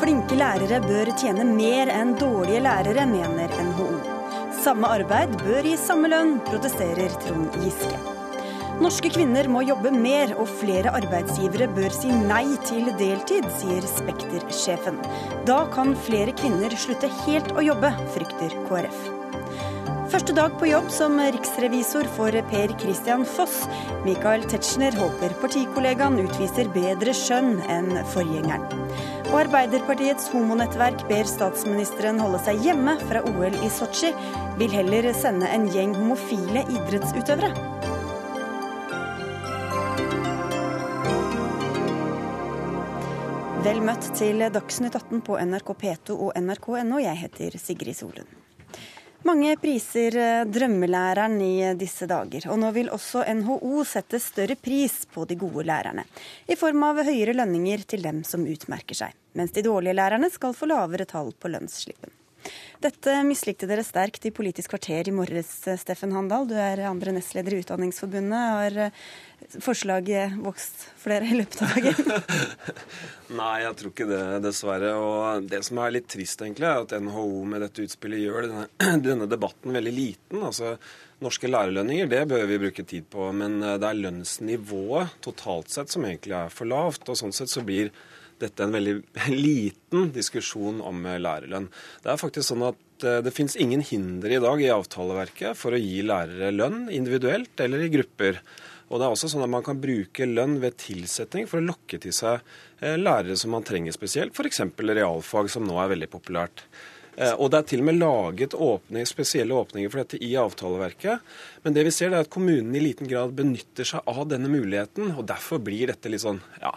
Flinke lærere bør tjene mer enn dårlige lærere, mener NHO. Samme arbeid bør gi samme lønn, protesterer Trond Giske. Norske kvinner må jobbe mer, og flere arbeidsgivere bør si nei til deltid, sier Spekter-sjefen. Da kan flere kvinner slutte helt å jobbe, frykter KrF. Første dag på jobb som riksrevisor for Per Christian Foss. Michael Tetzschner håper partikollegaen utviser bedre skjønn enn forgjengeren. Og Arbeiderpartiets homonettverk ber statsministeren holde seg hjemme fra OL i Sotsji. Vil heller sende en gjeng homofile idrettsutøvere. Vel møtt til Dagsnytt 18 på NRK P2 og nrk.no. Jeg heter Sigrid Solund. Mange priser eh, drømmelæreren i disse dager, og nå vil også NHO sette større pris på de gode lærerne, i form av høyere lønninger til dem som utmerker seg, mens de dårlige lærerne skal få lavere tall på lønnsslippen. Dette mislikte dere sterkt i Politisk kvarter i morges, Steffen Handal. Du er andre nestleder i Utdanningsforbundet. Har eh, forslaget vokst for dere i løpet av dagen? Nei, jeg tror ikke det, dessverre. Og det som er litt trist, egentlig, er at NHO med dette utspillet gjør denne, denne debatten veldig liten. Altså, Norske lærerlønninger det bør vi bruke tid på, men eh, det er lønnsnivået totalt sett som egentlig er for lavt. og Sånn sett så blir dette en veldig liten diskusjon om eh, lærerlønn. Det er faktisk sånn at eh, det finnes ingen hinder i dag i avtaleverket for å gi lærere lønn individuelt eller i grupper. Og det er også sånn at Man kan bruke lønn ved tilsetting for å lokke til seg eh, lærere som man trenger spesielt, f.eks. realfag, som nå er veldig populært. Og Det er til og med laget åpning, spesielle åpninger for dette i avtaleverket. Men det vi ser er at kommunene i liten grad benytter seg av denne muligheten. og Derfor blir dette litt sånn ja,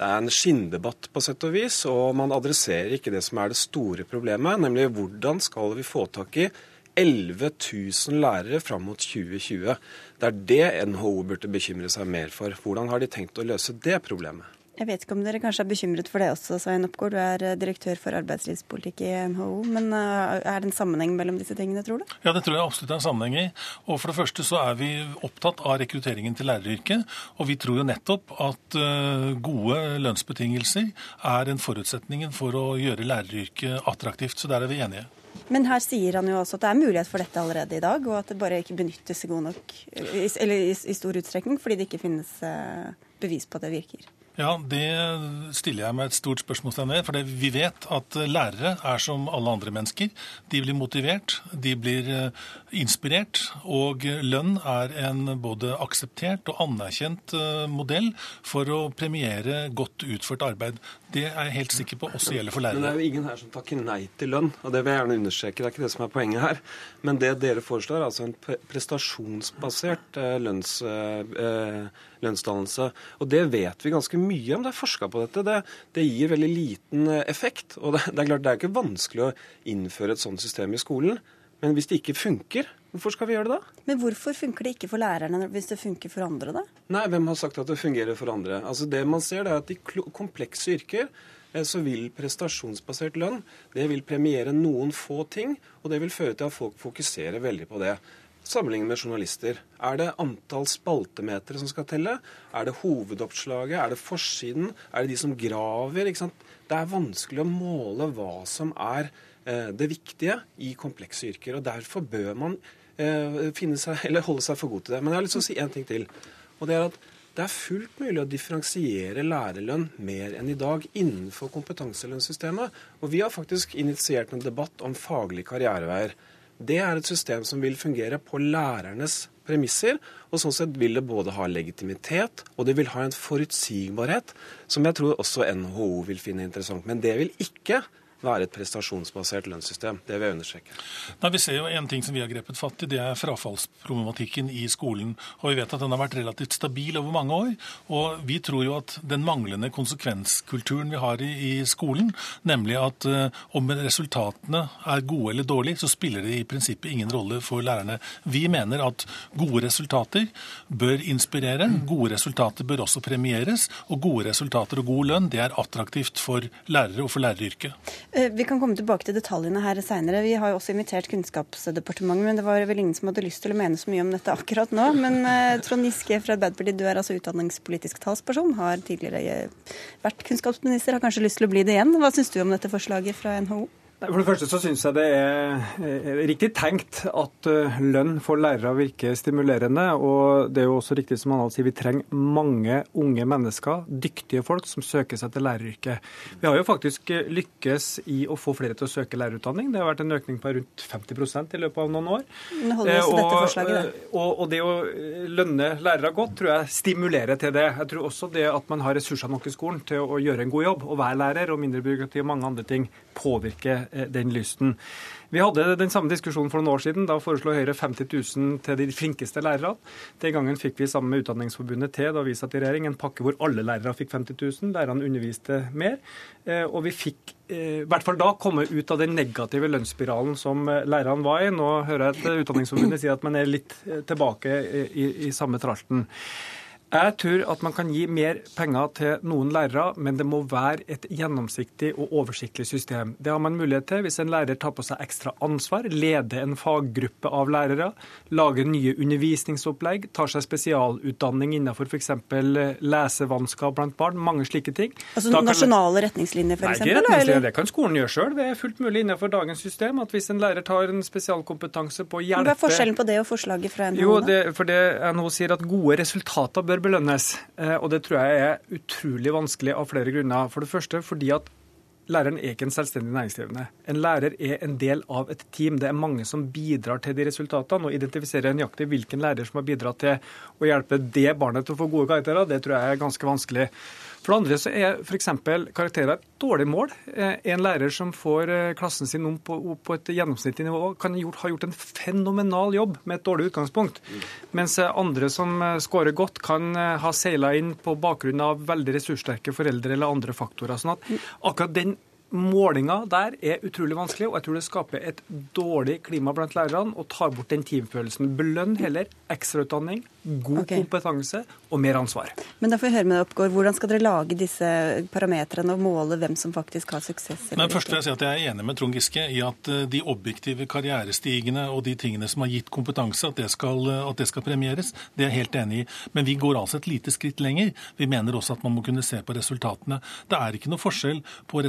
det er en skinndebatt på sett og vis, og man adresserer ikke det som er det store problemet, nemlig hvordan skal vi få tak i 11 000 lærere fram mot 2020. Det er det NHO burde bekymre seg mer for. Hvordan har de tenkt å løse det problemet? Jeg vet ikke om dere kanskje er bekymret for det også, Svein Oppgaard. Du er eh, direktør for arbeidslivspolitikk i NHO. Men eh, er det en sammenheng mellom disse tingene, tror du? Ja, det tror jeg absolutt er en sammenheng i. Og for det første så er vi opptatt av rekrutteringen til læreryrket. Og vi tror jo nettopp at eh, gode lønnsbetingelser er en forutsetning for å gjøre læreryrket attraktivt. Så der er vi enige. Men her sier han jo også at det er mulighet for dette allerede i dag, og at det bare ikke benyttes i god nok, eller i, i stor utstrekning fordi det ikke finnes bevis på at det virker. Ja, Det stiller jeg meg et stort spørsmålstegn ved. For vi vet at lærere er som alle andre mennesker. De blir motivert, de blir eh, inspirert. Og lønn er en både akseptert og anerkjent eh, modell for å premiere godt utført arbeid. Det er jeg helt sikker på også gjelder for lærere. Men det er jo ingen her som takker nei til lønn, og det vil jeg gjerne understreke. Det er ikke det som er poenget her. Men det dere foreslår, er altså en prestasjonsbasert eh, lønns, lønnsdannelse. Og det vet vi ganske mye om. Det er forska på dette. Det, det, gir veldig liten eh, effekt. Og det, det, er klart det er ikke vanskelig å innføre et sånt system i skolen. Men hvis det ikke funker, hvorfor skal vi gjøre det da? Men hvorfor funker det ikke for lærerne hvis det funker for andre, da? Nei, hvem har sagt at det fungerer for andre? Altså Det man ser, det er at i komplekse yrker eh, så vil prestasjonsbasert lønn det vil premiere noen få ting, og det vil føre til at folk fokuserer veldig på det sammenlignet med journalister? Er det antall spaltemeter som skal telle? Er det hovedoppslaget? Er det forsiden? Er det de som graver? Det er vanskelig å måle hva som er eh, det viktige i komplekse yrker. og Derfor bør man eh, seg, holde seg for god til det. Men jeg har lyst til å si én ting til. og det er at det er fullt mulig å differensiere lærerlønn mer enn i dag innenfor kompetanselønnssystemet. Og vi har faktisk initiert en debatt om faglige karriereveier. Det er et system som vil fungere på lærernes premisser. Og sånn sett vil det både ha legitimitet og det vil ha en forutsigbarhet som jeg tror også NHO vil finne interessant. Men det vil ikke være et prestasjonsbasert lønnssystem. Det vil jeg understreke. Nei, vi ser jo En ting som vi har grepet fatt i, det er frafallsproblematikken i skolen. Og Vi vet at den har vært relativt stabil over mange år. Og vi tror jo at den manglende konsekvenskulturen vi har i, i skolen, nemlig at uh, om resultatene er gode eller dårlige, så spiller det i prinsippet ingen rolle for lærerne. Vi mener at gode resultater bør inspirere. Gode resultater bør også premieres. Og gode resultater og god lønn det er attraktivt for lærere og for læreryrket. Eh, vi kan komme tilbake til detaljene her seinere. Vi har jo også invitert Kunnskapsdepartementet, men det var vel ingen som hadde lyst til å mene så mye om dette akkurat nå. Men eh, Trond Giske fra Arbeiderpartiet, du er altså utdanningspolitisk talsperson, har tidligere vært kunnskapsminister, har kanskje lyst til å bli det igjen. Hva syns du om dette forslaget fra NHO? For det første så syns jeg det er riktig tenkt at eh, lønn for lærere virker stimulerende. Og det er jo også riktig som han sier, vi trenger mange unge mennesker, dyktige folk, som søker seg til læreryrket. Vi har jo faktisk lykkes i å få flere til å søke lærerutdanning. Det har vært en økning på rundt 50% i løpet av noen år. Eh, og, og det å lønne lærere godt tror jeg stimulerer til det. Jeg tror også det at man har ressurser nok i skolen til å gjøre en god jobb, og være lærer, og mindre byråkrati og mange andre ting, påvirker Eh, den lysten. Vi hadde den samme diskusjonen for noen år siden. Da foreslo Høyre 50 000 til de flinkeste lærerne. Den gangen fikk vi sammen med Utdanningsforbundet til da vi satt i regjering, en pakke hvor alle lærere fikk 50 000. Lærerne underviste mer. Eh, og vi fikk eh, i hvert fall da komme ut av den negative lønnsspiralen som lærerne var i. Nå hører jeg at Utdanningsforbundet sier at man er litt tilbake i, i samme tralten. Jeg tror at man kan gi mer penger til noen lærere, men det må være et gjennomsiktig og oversiktlig system. Det har man mulighet til hvis en lærer tar på seg ekstra ansvar, leder en faggruppe av lærere, lager nye undervisningsopplegg, tar seg spesialutdanning innenfor f.eks. lesevansker blant barn. Mange slike ting. Altså kan... Nasjonale retningslinjer, f.eks.? Nei, retningslinjer. Det kan skolen gjøre sjøl. Det er fullt mulig innenfor dagens system at hvis en lærer tar en spesialkompetanse på å hjelpe Hva er forskjellen på det og forslaget fra NHO? Jo, det, for det NHO sier at gode resultater bør belønnes. Eh, og det tror jeg er utrolig vanskelig av flere grunner. For det første fordi at Læreren er ikke en selvstendig næringsdrivende. En lærer er en del av et team. Det er mange som bidrar til de resultatene. Å identifisere nøyaktig hvilken lærer som har bidratt til å hjelpe det barnet til å få gode karakterer, det tror jeg er ganske vanskelig. For det andre så er f.eks. karakterer et dårlig mål. Eh, en lærer som får eh, klassen sin om på, på et gjennomsnittlig nivå, kan ha gjort en fenomenal jobb med et dårlig utgangspunkt. Mens eh, andre som scorer godt, kan ha seila inn på bakgrunn av veldig ressurssterke foreldre eller andre faktorer. sånn at akkurat den Målinga der er utrolig vanskelig, og jeg tror det skaper et dårlig klima blant lærerne og tar bort den teamfølelsen. Belønn heller ekstrautdanning, god okay. kompetanse og mer ansvar. Men da får vi høre med deg, Oppgård, Hvordan skal dere lage disse parametrene og måle hvem som faktisk har suksess? Men først vil jeg si at Jeg er enig med Trond Giske i at eh, de objektive karrierestigene og de tingene som har gitt kompetanse, at det, skal, eh, at det skal premieres. Det er jeg helt enig i. Men vi går altså et lite skritt lenger. Vi mener også at man må kunne se på resultatene. Det er ikke noe forskjell på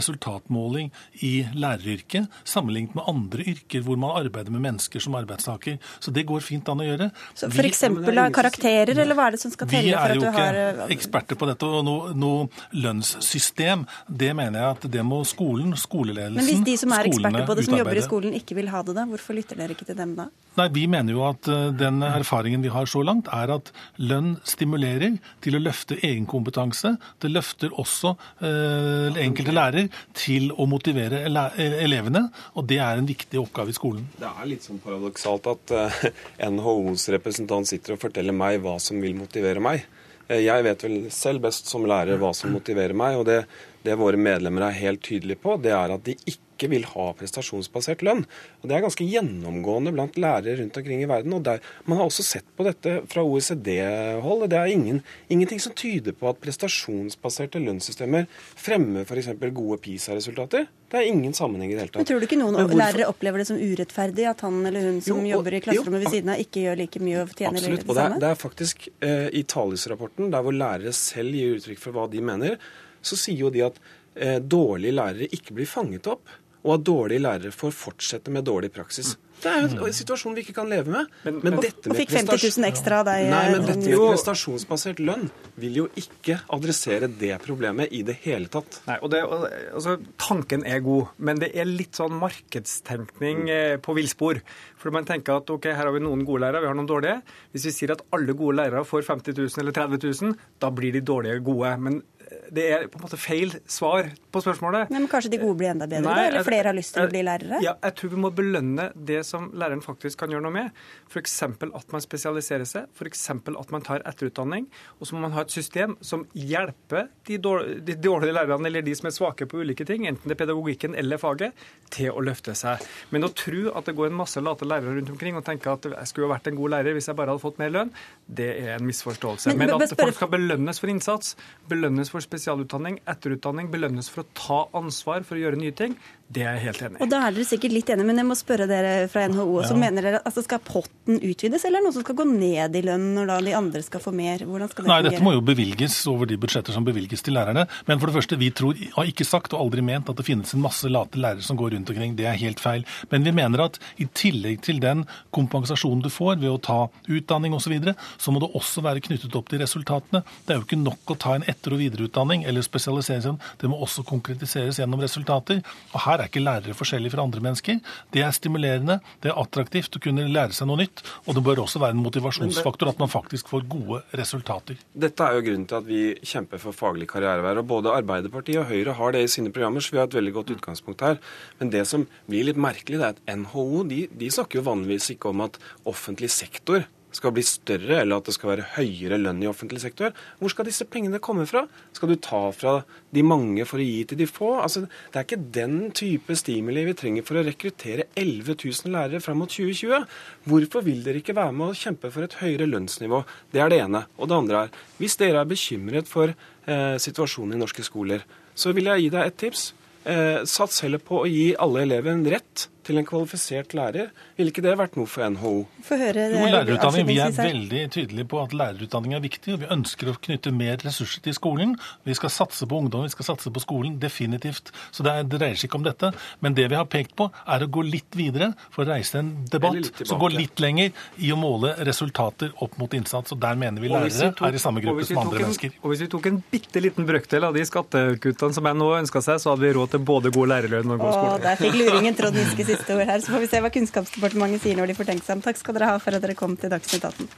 resultatmåling i læreryrket sammenlignet med andre yrker hvor man arbeider med mennesker som arbeidstaker. Så det går fint an å gjøre. Så for eksempel, karakterer, eller hva er det som skal telle for at du har Vi er jo ikke eksperter på dette. og Noe, noe lønnssystem, det mener jeg at det må skolen, skoleledelsen, skolene utarbeide. Men hvis de som er eksperter på det, som jobber i skolen, ikke vil ha det, da, hvorfor lytter dere ikke til dem da? Nei, Vi mener jo at eh, den erfaringen vi har så langt, er at lønn stimulerer til å løfte egen kompetanse. Det løfter også eh, enkelte lærer til å motivere elevene, og det er en viktig oppgave i skolen. Det er litt sånn paradoksalt at eh, NHOs representant sitter og forteller meg hva som vil motivere meg. Eh, jeg vet vel selv best som lærer hva som motiverer meg. og det, det våre medlemmer er helt tydelige på, det er at de ikke vil ha prestasjonsbasert lønn. Og Det er ganske gjennomgående blant lærere rundt omkring i verden. og der, Man har også sett på dette fra OECD-hold. Det er ingen, ingenting som tyder på at prestasjonsbaserte lønnssystemer fremmer f.eks. gode PISA-resultater. Det er ingen sammenheng i det hele tatt. Men Tror du ikke noen lærere opplever det som urettferdig at han eller hun som jo, jobber i klasserommet ved siden av, ikke gjør like mye og tjener absolutt, det samme? Absolutt. Det er, faktisk eh, i Talis-rapporten, der hvor lærere selv gir uttrykk for hva de mener, så sier jo de at eh, dårlige lærere ikke blir fanget opp og at dårlige lærere får fortsette med dårlig praksis. Det er jo en situasjon vi ikke kan leve med. Men, men dette med og fikk 50 000 ekstra av deg. Nei, men dette med prestasjonsbasert lønn vil jo ikke adressere det problemet i det hele tatt. Nei, og det, altså, Tanken er god, men det er litt sånn markedstenkning eh, på villspor. For man tenker at ok, her har vi noen gode lærere, vi har noen dårlige. Hvis vi sier at alle gode lærere får 50 000 eller 30 000, da blir de dårlige gode. Men det er på en måte feil svar på spørsmålet. Men Kanskje de gode blir enda bedre, Nei, da? Eller flere har lyst til å bli lærere? Ja, jeg tror vi må belønne det som læreren faktisk kan gjøre noe med. F.eks. at man spesialiserer seg, f.eks. at man tar etterutdanning. Og så må man ha et system som hjelper de dårlige, de dårlige lærerne eller de som er svake på ulike ting, enten det er pedagogikken eller faget, til å løfte seg. Men å tro at det går en masse late lærere rundt omkring og tenke at jeg skulle vært en god lærer hvis jeg bare hadde fått mer lønn, det er en misforståelse. Men, Men at folk skal belønnes for innsats, belønnes for spesialutdanning, etterutdanning, belønnes for å ta ansvar for å gjøre nye ting, Det er jeg helt enig i. Og da er dere sikkert litt enige, men jeg må spørre dere fra NHO også. Ja. Mener dere altså Skal potten utvides, eller er det noe som skal gå ned i lønn når da de andre skal få mer? Hvordan skal det Nei, fungere? dette må jo bevilges over de budsjetter som bevilges til lærerne. Men for det første, vi tror, har ikke sagt og aldri ment at det finnes en masse late lærere som går rundt omkring. Det er helt feil. Men vi mener at i tillegg til den kompensasjonen du får ved å ta utdanning osv., så, videre, så må det også være knyttet opp til resultatene. Det er jo ikke nok å ta en etter- og videreutdanning eller spesialisering. Det må også konkretiseres gjennom resultater. Og her er ikke lærere forskjellige fra andre mennesker. Det er stimulerende, det er attraktivt å kunne lære seg noe nytt. Og det bør også være en motivasjonsfaktor at man faktisk får gode resultater. Dette er jo grunnen til at vi kjemper for faglig karrierevei. Og både Arbeiderpartiet og Høyre har det i sine programmer, så vi har et veldig godt utgangspunkt her. Men det som blir litt merkelig, det er at NHO de, de snakker jo vanligvis ikke om at offentlig sektor skal bli større, eller at det skal være høyere lønn i offentlig sektor. Hvor skal disse pengene komme fra? Skal du ta fra de mange for å gi til de få? Altså, det er ikke den type stimuli vi trenger for å rekruttere 11 000 lærere fram mot 2020. Hvorfor vil dere ikke være med å kjempe for et høyere lønnsnivå? Det er det ene. Og det andre er, hvis dere er bekymret for eh, situasjonen i norske skoler, så vil jeg gi deg et tips. Eh, sats heller på å gi alle elever en rett til en kvalifisert lærer. Ville ikke det vært noe for NHO? For høre, jo, lærerutdanning, Vi er veldig tydelige på at lærerutdanning er viktig. og Vi ønsker å knytte mer ressurser til skolen. Vi skal satse på ungdom, vi skal satse på skolen. Definitivt. Så det dreier seg ikke om dette. Men det vi har pekt på, er å gå litt videre for å reise en debatt som går litt lenger i å måle resultater opp mot innsats. Og der mener vi lærere tok, er i samme gruppe som andre en, mennesker. Og hvis vi tok en bitte liten brøkdel av de skattekuttene som jeg nå ønska seg, så hadde vi råd til både god lærerlønn og god skole. Åh, der fikk luringen Trond Giske siste ord her. Så får vi se hva Kunnskapsdepartementet sier når de får tenkt seg om. Takk skal dere ha for at dere kom til Dagsnytt 18.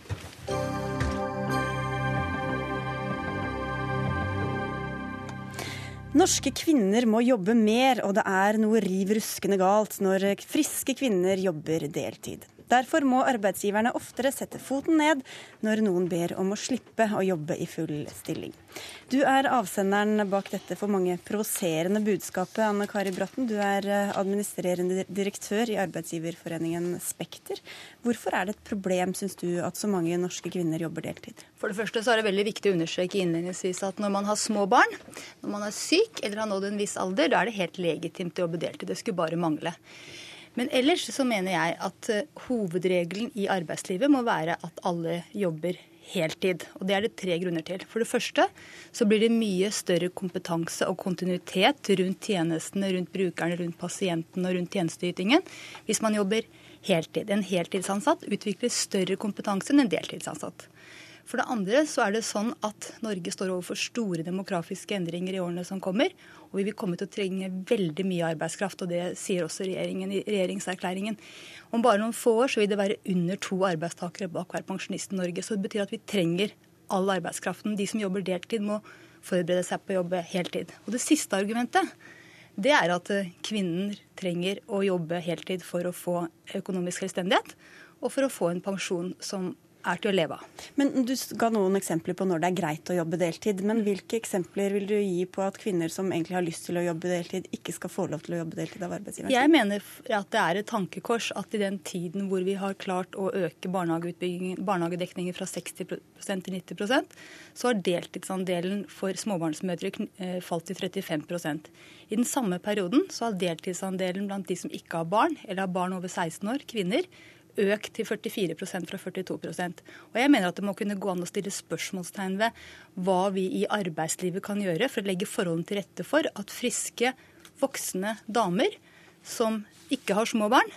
Norske kvinner må jobbe mer, og det er noe riv ruskende galt når friske kvinner jobber deltid. Derfor må arbeidsgiverne oftere sette foten ned når noen ber om å slippe å jobbe i full stilling. Du er avsenderen bak dette for mange provoserende budskapet, Anne Kari Bratten. Du er eh, administrerende direktør i arbeidsgiverforeningen Spekter. Hvorfor er det et problem, syns du, at så mange norske kvinner jobber deltid? For det første så er det veldig viktig å understreke innledningsvis at når man har små barn, når man er syk eller har nådd en viss alder, da er det helt legitimt å jobbe deltid. Det skulle bare mangle. Men ellers så mener jeg at eh, hovedregelen i arbeidslivet må være at alle jobber heltid. Og det er det tre grunner til. For det første så blir det mye større kompetanse og kontinuitet rundt tjenestene, rundt brukerne, rundt pasientene og rundt tjenesteytingen hvis man jobber heltid. En heltidsansatt utvikler større kompetanse enn en deltidsansatt. For det andre så er det sånn at Norge står overfor store demografiske endringer i årene som kommer. Og vi vil komme til å trenge veldig mye arbeidskraft, og det sier også regjeringen i regjeringserklæringen. Om bare noen få år så vil det være under to arbeidstakere bak hver pensjonist i Norge. Så det betyr at vi trenger all arbeidskraften. De som jobber deltid, må forberede seg på å jobbe heltid. Og det siste argumentet det er at kvinner trenger å jobbe heltid for å få økonomisk selvstendighet og for å få en pensjon som er til å leve av. Men Du ga noen eksempler på når det er greit å jobbe deltid. Men hvilke eksempler vil du gi på at kvinner som egentlig har lyst til å jobbe deltid, ikke skal få lov til å jobbe deltid av arbeidsgiveren? Jeg mener at det er et tankekors at i den tiden hvor vi har klart å øke barnehagedekningen fra 60% til 90% så har deltidsandelen for småbarnsmødre eh, falt til 35% I den samme perioden så har deltidsandelen blant de som ikke har barn, eller har barn over 16 år, kvinner, økt til 44% fra 42% Og jeg mener at det må kunne gå an å stille spørsmålstegn ved hva vi i arbeidslivet kan gjøre for å legge forholdene til rette for at friske, voksne damer som ikke har små barn,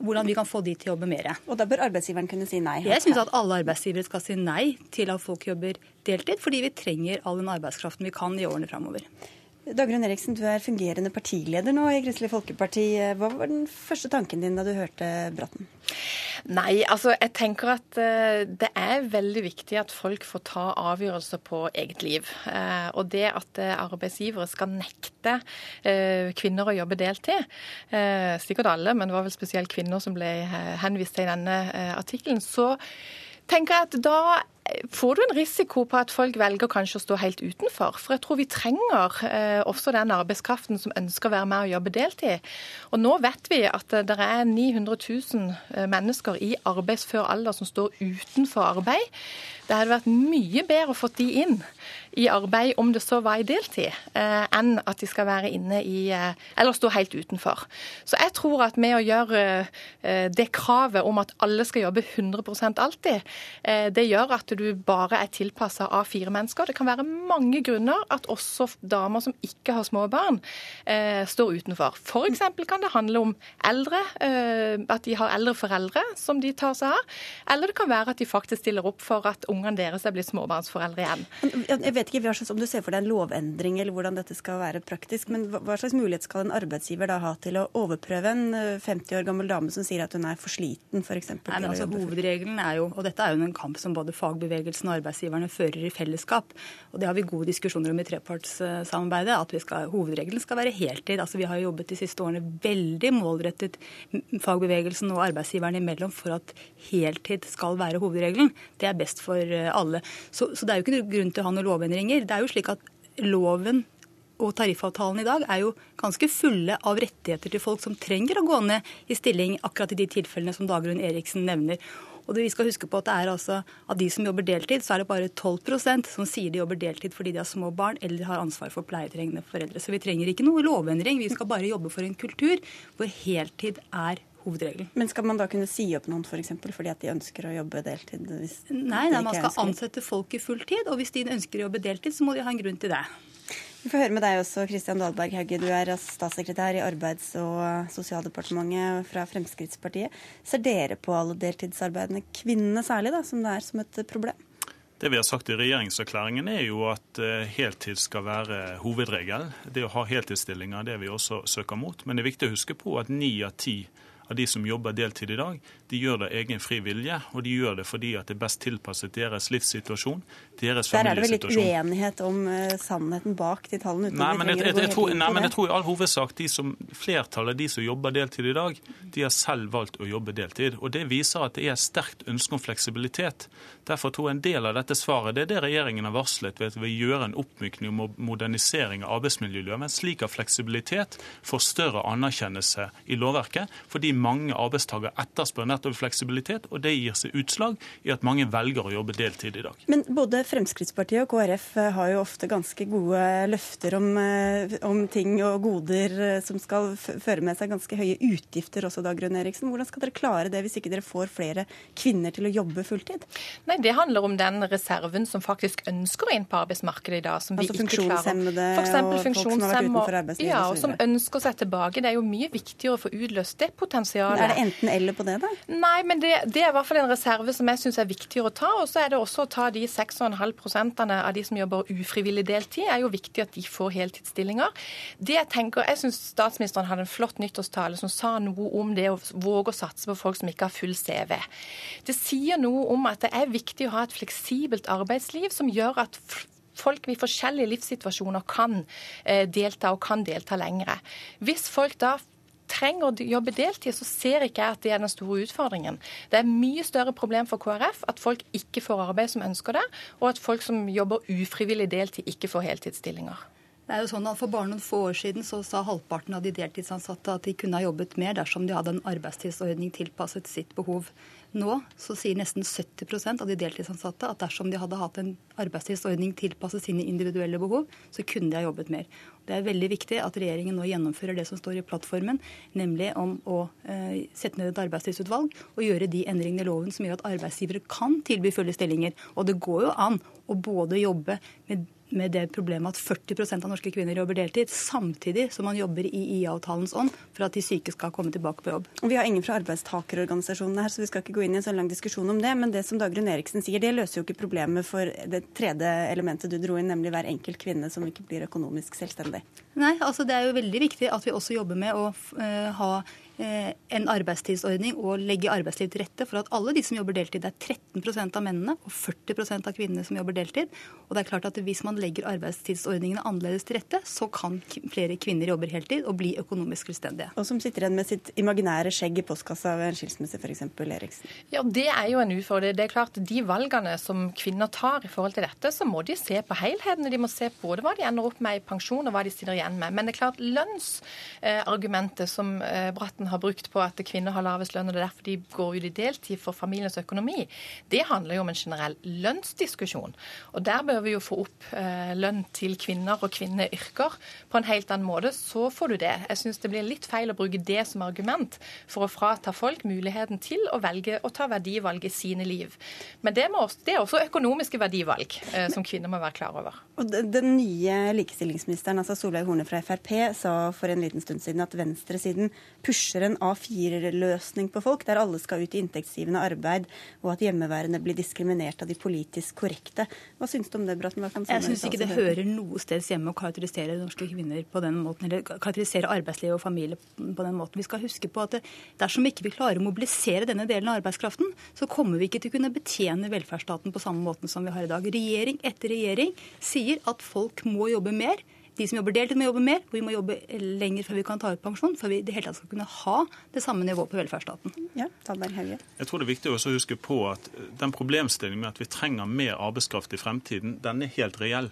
hvordan vi kan få de til å jobbe mer. Og da bør arbeidsgiveren kunne si nei? Jeg syns at alle arbeidsgivere skal si nei til at folk jobber deltid, fordi vi trenger all den arbeidskraften vi kan i årene framover. Dagrun Eriksen, du er fungerende partileder nå i Kristelig Folkeparti. Hva var den første tanken din da du hørte Bratten? Nei, altså jeg tenker at uh, det er veldig viktig at folk får ta avgjørelser på eget liv. Uh, og det at uh, arbeidsgivere skal nekte kvinner å jobbe deltid, sikkert alle, men det var vel spesielt kvinner som ble henvist til i denne artikkelen, så tenker jeg at da får du en risiko på at folk velger kanskje å stå helt utenfor. For jeg tror vi trenger eh, også den arbeidskraften som ønsker å være med og jobbe deltid. Og nå vet vi at det er 900 000 eh, mennesker i arbeidsfør alder som står utenfor arbeid. Det hadde vært mye bedre å få de inn i arbeid, om det så var i deltid, eh, enn at de skal være inne i eh, Eller stå helt utenfor. Så jeg tror at med å gjøre eh, det kravet om at alle skal jobbe 100% alltid, det gjør at du bare er tilpassa av fire mennesker. Det kan være mange grunner at også damer som ikke har små barn, står utenfor. F.eks. kan det handle om eldre, at de har eldre foreldre som de tar seg av. Eller det kan være at de faktisk stiller opp for at ungene deres er blitt småbarnsforeldre igjen. Jeg vet ikke om du ser for deg en lovendring eller hvordan dette skal være praktisk, men hva slags mulighet skal en arbeidsgiver da ha til å overprøve en 50 eh, år gammel dame som sier at hun er for sliten, f.eks.? Altså, hovedregelen er jo, og dette er jo en kamp som både fagbevegelsen og arbeidsgiverne fører i fellesskap, og det har vi gode diskusjoner om i trepartssamarbeidet, at skal, hovedregelen skal være heltid. Altså, vi har jobbet de siste årene veldig målrettet fagbevegelsen og arbeidsgiverne imellom for at heltid skal være hovedregelen. Det er best for eh, alle. Så, så det er jo ikke grunn til å ha noe lovendring lovendringer. Det er jo slik at loven og tariffavtalen i dag er jo ganske fulle av rettigheter til folk som trenger å gå ned i stilling akkurat i de tilfellene som Dagrun Eriksen nevner. Og vi skal huske på at det er altså, Av de som jobber deltid, så er det bare 12% som sier de jobber deltid fordi de har små barn eller har ansvar for pleietrengende foreldre. Så vi trenger ikke noe lovendring. Vi skal bare jobbe for en kultur hvor heltid er hovedregelen. Men skal man da kunne si opp noen f.eks. For eksempel, fordi at de ønsker å jobbe deltid? nei, nei man skal ansette folk i fulltid. Og hvis de ønsker å jobbe deltid, så må de ha en grunn til det. Vi får høre med deg også, Kristian Dahlberg Hauge. Du er statssekretær i Arbeids- og sosialdepartementet fra Fremskrittspartiet. Ser dere på alle deltidsarbeidende kvinnene særlig da, som det er som et problem? Det vi har sagt i regjeringserklæringen er jo at eh, heltid skal være hovedregel. Det å ha heltidsstillinger det vi også søker mot. Men det er viktig å huske på at ni av ti av de som jobber deltid i dag, de gjør det av egen fri vilje, og de gjør det fordi at det er best tilpasset deres livssituasjon, deres familiesituasjon. Der er det vel litt uenighet om uh, sannheten bak de tallene? Nei, men jeg, jeg, jeg, tror, nei, men jeg tror i all hovedsak de som, flertallet de som jobber deltid i dag, de har selv valgt å jobbe deltid. Og Det viser at det er sterkt ønske om fleksibilitet. Derfor tror jeg en del av dette svaret det er det regjeringen har varslet ved at vi gjør en oppmykning og modernisering av arbeidsmiljøloven, slik at fleksibilitet får større anerkjennelse i lovverket. fordi mange arbeidstakere etterspør nettopp fleksibilitet, og det gir seg utslag i at mange velger å jobbe deltid i dag. Men både Fremskrittspartiet og KrF eh, har jo ofte ganske gode løfter om, eh, om ting og goder eh, som skal føre med seg ganske høye utgifter også, da, Grønn Eriksen. Hvordan skal dere klare det hvis ikke dere får flere kvinner til å jobbe fulltid? Nei, Det handler om den reserven som faktisk ønsker inn på arbeidsmarkedet i dag, som altså vi ikke klarer. og folk som har vært utenfor arbeidslivet ja, og som ønsker seg tilbake. Det er jo mye viktigere å få utløst det potensialet potensialet. Er det enten-eller på det, da? Nei, men det, det, er i hvert fall en reserve som jeg syns er viktigere å ta. Og så er det også å ta de 6,5% av de som jobber ufrivillig deltid. er jo viktig at de får heltidsstillinger. Det Jeg tenker, jeg syns statsministeren hadde en flott nyttårstale som sa noe om det å våge å satse på folk som ikke har full CV. Det sier noe om at det er viktig å ha et fleksibelt arbeidsliv som gjør at folk i forskjellige livssituasjoner kan eh, delta og kan delta lengre. Hvis folk da trenger å jobbe deltid, så ser ikke jeg at det er den store utfordringen. Det er mye større problem for KrF at folk ikke får arbeid som ønsker det, og at folk som jobber ufrivillig deltid, ikke får heltidsstillinger. Det er jo sånn at For bare noen få år siden så sa halvparten av de deltidsansatte at de kunne ha jobbet mer dersom de hadde en arbeidstidsordning tilpasset sitt behov. Nå så sier nesten 70% av de deltidsansatte at dersom de hadde hatt en arbeidstidsordning tilpasset sine individuelle behov, så kunne de ha jobbet mer. Det er veldig viktig at regjeringen nå gjennomfører det som står i plattformen, nemlig om å eh, sette ned et arbeidstidsutvalg og gjøre de endringene i loven som gjør at arbeidsgivere kan tilby fulle stillinger. Og det går jo an å både jobbe med med det problemet at 40% av norske kvinner jobber deltid, samtidig som man jobber i IA-avtalens ånd for at de syke skal komme tilbake på jobb. Vi har ingen fra arbeidstakerorganisasjonene her, så vi skal ikke gå inn i en sånn lang diskusjon om det. Men det som Dagrun Eriksen sier, det løser jo ikke problemet for det tredje elementet du dro inn, nemlig hver enkelt kvinne som ikke blir økonomisk selvstendig. Nei, altså det er jo veldig viktig at vi også jobber med å uh, ha Eh, en arbeidstidsordning og legge arbeidsliv til rette for at alle de som jobber deltid, det er 13% av mennene og 40% av kvinnene som jobber deltid. Og det er klart at Hvis man legger arbeidstidsordningene annerledes til rette, så kan flere kvinner jobbe heltid og bli økonomisk selvstendige. Og som sitter igjen med sitt imaginære skjegg i postkassa ved en skilsmisse, f.eks. Eriksen. Ja, Det er jo en utfordring. Det er klart De valgene som kvinner tar i forhold til dette, så må de se på helheten. De må se både hva de ender opp med i pensjon og hva de sitter igjen med. Men det er klart lønnsargumentet som eh, Bratten har brukt på at kvinner har lavest lønn, og det er derfor de går ut i deltid for familiens økonomi, det handler jo om en generell lønnsdiskusjon. Og der bør vi jo få opp eh, lønn til kvinner og kvinneyrker på en helt annen måte. Så får du det. Jeg syns det blir litt feil å bruke det som argument for å frata folk muligheten til å velge å ta verdivalg i sine liv. Men det, må, det er også økonomiske verdivalg eh, som kvinner må være klar over. Og Den nye likestillingsministeren, altså Solveig Horne fra Frp, sa for en liten stund siden at venstresiden pusher en A4-løsning på folk, der alle skal ut i inntektsgivende arbeid, og at hjemmeværende blir diskriminert av de politisk korrekte. Hva syns du om det, Bratten? Jeg syns ikke det hører noe sted hjemme å karakterisere norske kvinner på den måten, eller karakterisere arbeidsliv og familie på den måten. Vi skal huske på at dersom ikke vi klarer å mobilisere denne delen av arbeidskraften, så kommer vi ikke til å kunne betjene velferdsstaten på samme måten som vi har i dag. Regjering etter regjering sier at folk må jobbe mer. De som jobber deltid, må jobbe mer, og vi må jobbe lenger før vi kan ta ut pensjon. For vi i det hele tatt skal kunne ha det samme nivået på velferdsstaten. Ja, Jeg tror det er viktig å huske på at den problemstillingen med at vi trenger mer arbeidskraft i fremtiden, den er helt reell.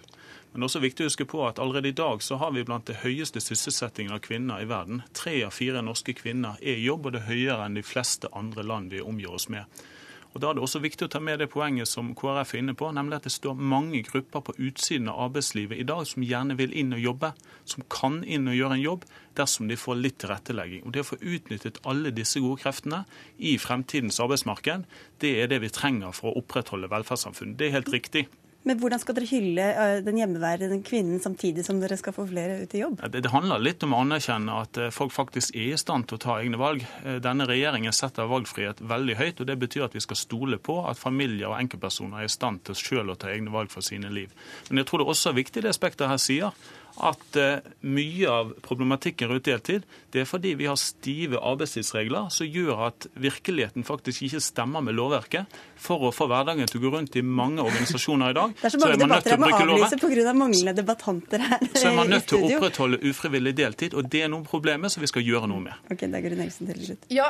Men det er også viktig å huske på at allerede i dag så har vi blant det høyeste sysselsettingen av kvinner i verden. Tre av fire norske kvinner er i jobb, og det er høyere enn de fleste andre land vi omgir oss med. Og Da er det også viktig å ta med det poenget som KrF er inne på, nemlig at det står mange grupper på utsiden av arbeidslivet i dag som gjerne vil inn og jobbe, som kan inn og gjøre en jobb dersom de får litt tilrettelegging. Og Det å få utnyttet alle disse gode kreftene i fremtidens arbeidsmarked, det er det vi trenger for å opprettholde velferdssamfunnet. Det er helt riktig. Men hvordan skal dere hylle eh, den hjemmeværende kvinnen samtidig som dere skal få flere ut i jobb? Det, handler litt om å anerkjenne at eh, folk faktisk er i stand til å ta egne valg. Eh, denne regjeringen setter valgfrihet veldig høyt, og det betyr at vi skal stole på at familier og enkeltpersoner er i stand til selv å ta egne valg for sine liv. Men jeg tror det også er viktig det Spekter her sier, at mye av problematikken rundt deltid det er fordi vi har stive arbeidstidsregler som gjør at virkeligheten faktisk ikke stemmer med lovverket for å få hverdagen til å gå rundt i mange organisasjoner i dag. Det er så mange så er debatter jeg må avlyse pga. manglende debattanter her Så er man nødt til å opprettholde ufrivillig deltid, og det er noe problemet som vi skal gjøre noe med. Ok, det er Nelson til slutt. Ja,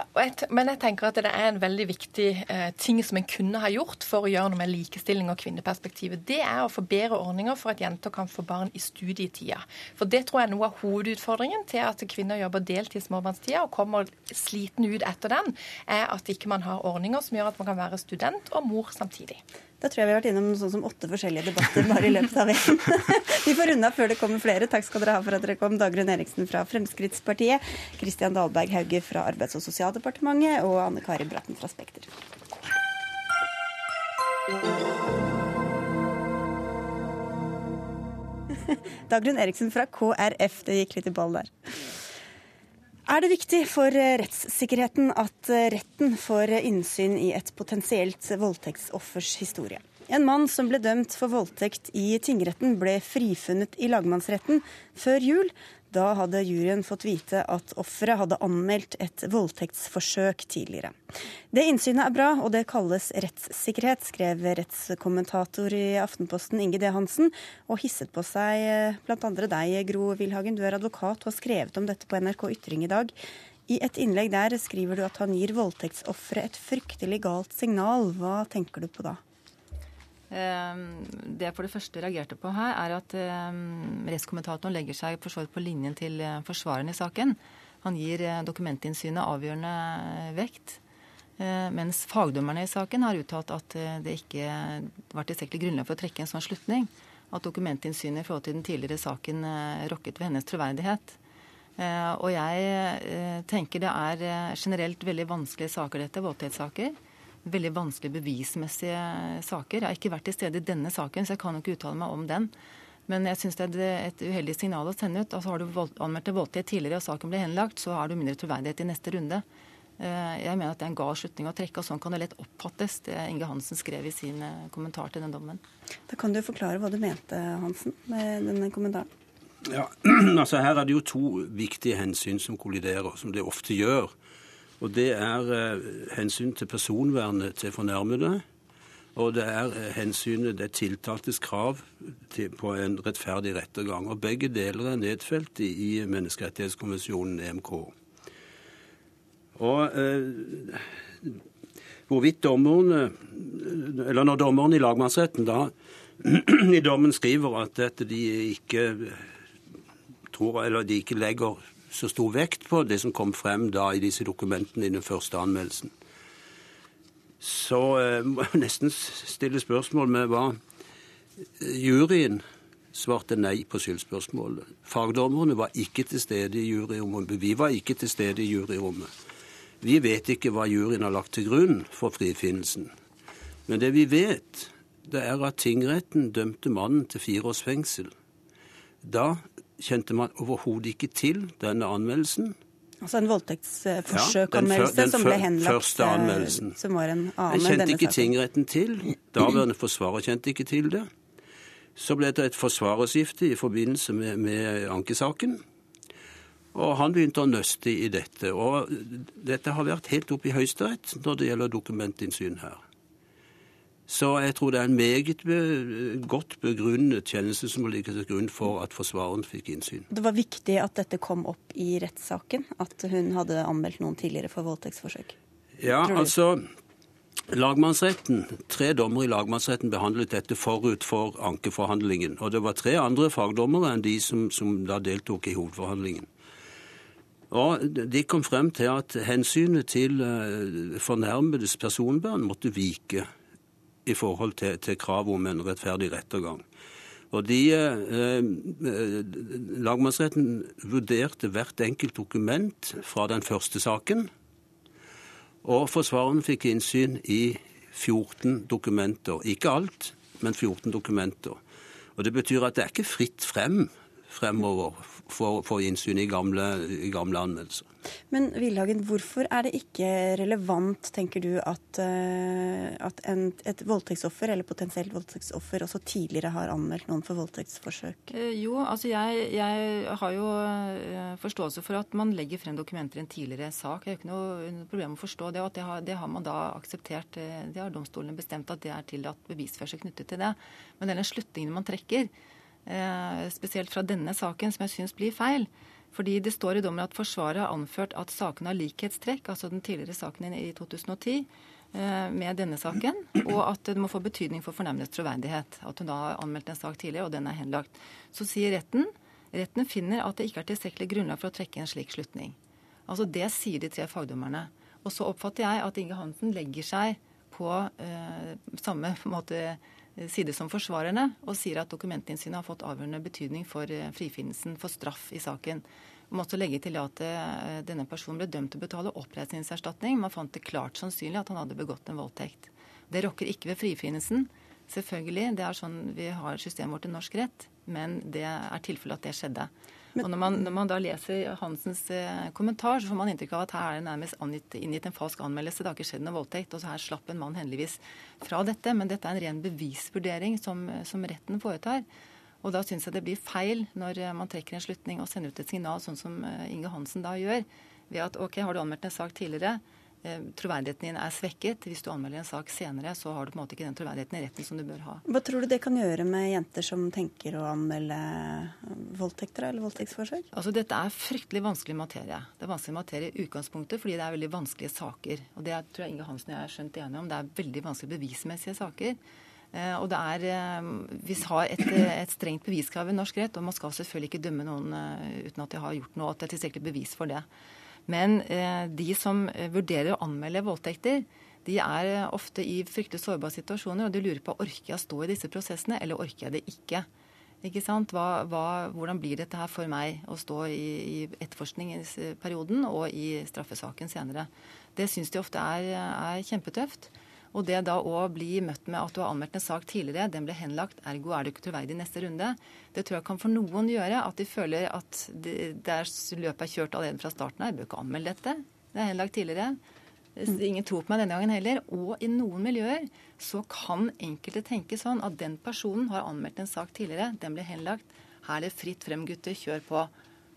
men jeg tenker at det er en veldig viktig eh, ting som en kunne ha gjort for å gjøre noe med likestilling og kvinneperspektivet. Det er å få bedre ordninger for at jenter kan få barn i studietida. For det tror jeg er noe av hovedutfordringen til at kvinner jobber deltid småbarnstida og kommer sliten ut etter den, er at ikke man har ordninger som gjør at man kan være student og mor samtidig. Da tror jeg vi har vært innom sånn som åtte forskjellige debatter bare i løpet av en. vi får runde før det kommer flere. Takk skal dere ha for at dere kom. Dagrun Eriksen fra Fremskrittspartiet, Kristian Dahlberg Hauge fra Arbeids- og sosialdepartementet og Anne Kari Bratten fra Spekter. Dagrun Eriksen fra KrF. Det gikk litt i ball der. Er det viktig for eh, rettssikkerheten at eh, retten får innsyn i et potensielt voldtektsoffers historie? En mann som ble dømt for voldtekt i tingretten, ble frifunnet i lagmannsretten før jul. Da hadde juryen fått vite at offeret hadde anmeldt et voldtektsforsøk tidligere. Det innsynet er bra, og det kalles rettssikkerhet, skrev rettskommentator i Aftenposten Inge D. Hansen, og hisset på seg eh, bl.a. deg, Gro Wilhagen. Du er advokat og har skrevet om dette på NRK Ytring i dag. I et innlegg der skriver du at han gir voldtektsofre et fryktelig galt signal. Hva tenker du på da? Ehm, det jeg for det første reagerte på her, er at ehm, rettskommentatoren legger seg for så vidt på linjen til eh, forsvareren i saken. Han gir eh, dokumentinnsynet avgjørende eh, vekt. Mens fagdommerne i saken har uttalt at det ikke var tilstrekkelig grunnlag for å trekke en sånn slutning. At dokumentinnsynet i forhold til den tidligere saken rokket ved hennes troverdighet. Og jeg tenker det er generelt veldig vanskelige saker, dette, voldtektssaker veldig vanskelige bevismessige saker. Jeg har ikke vært til stede i denne saken, så jeg kan jo ikke uttale meg om den. Men jeg syns det er et uheldig signal å sende ut. Altså Har du anmeldt en voldtekt tidligere og saken ble henlagt, så har du mindre troverdighet i neste runde. Eh, jeg mener at det er en gal slutning å trekke, og sånn kan det lett oppfattes, det Inge Hansen skrev i sin eh, kommentar til den dommen. Da kan du forklare hva du mente, Hansen, med denne kommentaren. Ja, altså Her er det jo to viktige hensyn som kolliderer, som det ofte gjør. Og det er eh, hensyn til personvernet til fornærmede. Og det er eh, hensynet, det tiltaltes krav til, på en rettferdig rettergang. Og begge deler er nedfelt i, i Menneskerettighetskonvensjonen EMK. Og eh, hvorvidt dommerne Eller når dommerne i lagmannsretten da i dommen skriver at dette de ikke tror, eller de ikke legger så stor vekt på det som kom frem da i disse dokumentene i den første anmeldelsen. Så eh, må jeg nesten stille spørsmål med hva juryen svarte nei på skyldspørsmålet. Fagdommerne var ikke til stede i juryrommet. Vi var ikke til stede i juryrommet. Vi vet ikke hva juryen har lagt til grunn for frifinnelsen. Men det vi vet, det er at tingretten dømte mannen til fire års fengsel. Da kjente man overhodet ikke til denne anmeldelsen. Altså en voldtektsforsøkanmeldelse ja, som ble henlagt. Første anmeldelsen. Som var en annen jeg kjente ikke saken. tingretten til. Daværende forsvarer kjente ikke til det. Så ble det et forsvarerskifte i forbindelse med, med ankesaken. Og han begynte å nøste i dette. Og dette har vært helt oppe i Høyesterett når det gjelder dokumentinnsyn her. Så jeg tror det er en meget be godt begrunnet kjennelse som må ligge til grunn for at forsvareren fikk innsyn. Det var viktig at dette kom opp i rettssaken, at hun hadde anmeldt noen tidligere for voldtektsforsøk. Ja, altså Lagmannsretten, Tre dommere i lagmannsretten behandlet dette forut for ankeforhandlingen. Og det var tre andre fagdommere enn de som, som da deltok i hovedforhandlingen. Og De kom frem til at hensynet til eh, fornærmedes personvern måtte vike i forhold til, til kravet om en rettferdig rettergang. Og de, eh, eh, Lagmannsretten vurderte hvert enkelt dokument fra den første saken. Og forsvareren fikk innsyn i 14 dokumenter. Ikke alt, men 14 dokumenter. Og Det betyr at det er ikke fritt frem fremover for, for innsyn i gamle, i gamle anmeldelser. Men Villhagen, hvorfor er det ikke relevant, tenker du, at, eh, at en, et voldtektsoffer eller potensielt voldtektsoffer også tidligere har anmeldt noen for voldtektsforsøk? Eh, Jo, altså jeg, jeg har jo eh, forståelse for at man legger frem dokumenter i en tidligere sak. Jeg har ikke noe problem med å forstå det. og at det har, det har man da akseptert. Det har domstolene bestemt at det er tillatt bevisførsel knyttet til det. Men denne slutningen man trekker, spesielt fra denne saken, som jeg syns blir feil. Fordi det står i dommen at Forsvaret har anført at saken har likhetstrekk, altså den tidligere saken i 2010, eh, med denne saken, og at det må få betydning for fornærmedes troverdighet. At hun da har anmeldt en sak tidligere, og den er henlagt. Så sier retten retten finner at det ikke er tilstrekkelig grunnlag for å trekke en slik slutning. Altså Det sier de tre fagdommerne. Og så oppfatter jeg at Inge Hansen legger seg på eh, samme måte, side som forsvarerne og sier at dokumentinnsynet har fått avgjørende betydning for eh, frifinnelsen, for straff i saken. Man måtte legge til at eh, denne personen ble dømt til å betale oppreisningserstatning. Man fant det klart sannsynlig at han hadde begått en voldtekt. Det rokker ikke ved frifinnelsen. Selvfølgelig, det er sånn vi har systemet vårt i norsk rett, men det er tilfellet at det skjedde. Og når man, når man da leser Hansens eh, kommentar, så får man inntrykk av at her er det nærmest angitt, inngitt en falsk anmeldelse. Det har ikke skjedd noe voldtekt, og så her slapp en mann heldigvis fra dette. Men dette er en ren bevisvurdering som, som retten foretar. Og da syns jeg det blir feil når eh, man trekker en slutning og sender ut et signal, sånn som eh, Inge Hansen da gjør, ved at OK, har du anmeldt en sak tidligere, troverdigheten din er svekket. Hvis du anmelder en sak senere, så har du på en måte ikke den troverdigheten i retten som du bør ha. Hva tror du det kan gjøre med jenter som tenker å anmelde voldtekter eller voldtektsforsøk? Altså, Dette er fryktelig vanskelig materie. Det er vanskelig materie i utgangspunktet fordi det er veldig vanskelige saker. Og det tror jeg Inge Hansen og jeg er skjønt enige om. Det er veldig vanskelige bevismessige saker. Eh, og det er, eh, Vi har et, eh, et strengt beviskrav i norsk rett, og man skal selvfølgelig ikke dømme noen eh, uten at de har gjort noe, at det er tilstrekkelig bevis for det. Men eh, de som eh, vurderer å anmelde voldtekter, de er eh, ofte i fryktelig sårbare situasjoner, og de lurer på orker jeg å stå i disse prosessene, eller orker jeg det ikke. Ikke sant? Hva, hva, hvordan blir dette her for meg å stå i, i etterforskningsperioden og i straffesaken senere? Det syns de ofte er, er kjempetøft. Og det da å bli møtt med at du har anmeldt en sak tidligere, den ble henlagt, ergo er du ikke troverdig i neste runde, det tror jeg kan for noen gjøre at de føler at det, det er, er kjørt allerede fra starten av. Jeg bør ikke anmelde dette. Det er henlagt tidligere. Ingen tror på meg denne gangen heller. Og i noen miljøer så kan enkelte tenke sånn at den personen har anmeldt en sak tidligere, den ble henlagt. Her er det fritt frem, gutter, kjør på.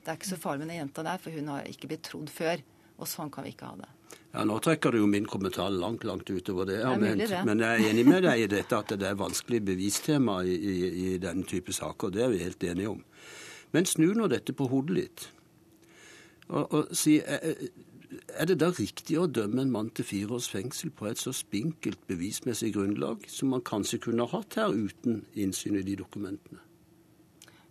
Det er ikke så farlig med den jenta der, for hun har ikke blitt trodd før. Og sånn kan vi ikke ha det. Ja, Nå trekker du jo min kommentar langt langt utover det jeg har ment. Men jeg er enig med deg i dette at det er vanskelig bevistema i, i, i denne type saker. Det er vi helt enige om. Men snu nå dette på hodet litt. Og, og si er, er det da riktig å dømme en mann til fire års fengsel på et så spinkelt bevismessig grunnlag som man kanskje kunne hatt her uten innsyn i de dokumentene?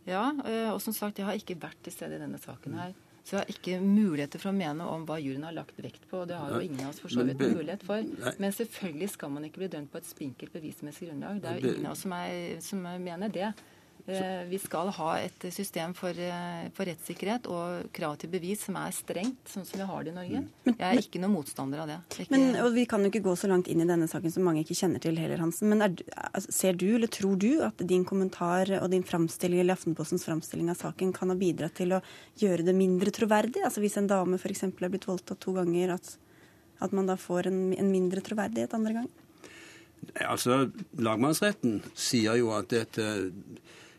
Ja, eh, og som sagt, jeg har ikke vært til stede i denne saken her. Så jeg har ikke muligheter for å mene om hva juryen har lagt vekt på. og Det har jo ingen av oss for så vidt mulighet for. Men selvfølgelig skal man ikke bli dømt på et spinkelt bevismessig grunnlag. Det er jo ingen av oss som, er, som mener det. Eh, vi skal ha et system for, eh, for, rettssikkerhet og krav til bevis som er strengt, sånn som vi har det i Norge. Jeg er ikke noen motstander av det. Ikke... Men, og Vi kan jo ikke gå så langt inn i denne saken som mange ikke kjenner til heller, Hansen. Men er, altså, ser du eller tror du at din kommentar og din framstilling eller Aftenpostens framstilling av saken kan ha bidratt til å gjøre det mindre troverdig? Altså Hvis en dame f.eks. er blitt voldtatt to ganger, at, at man da får en, en mindre troverdighet andre gang? Altså, Lagmannsretten sier jo at dette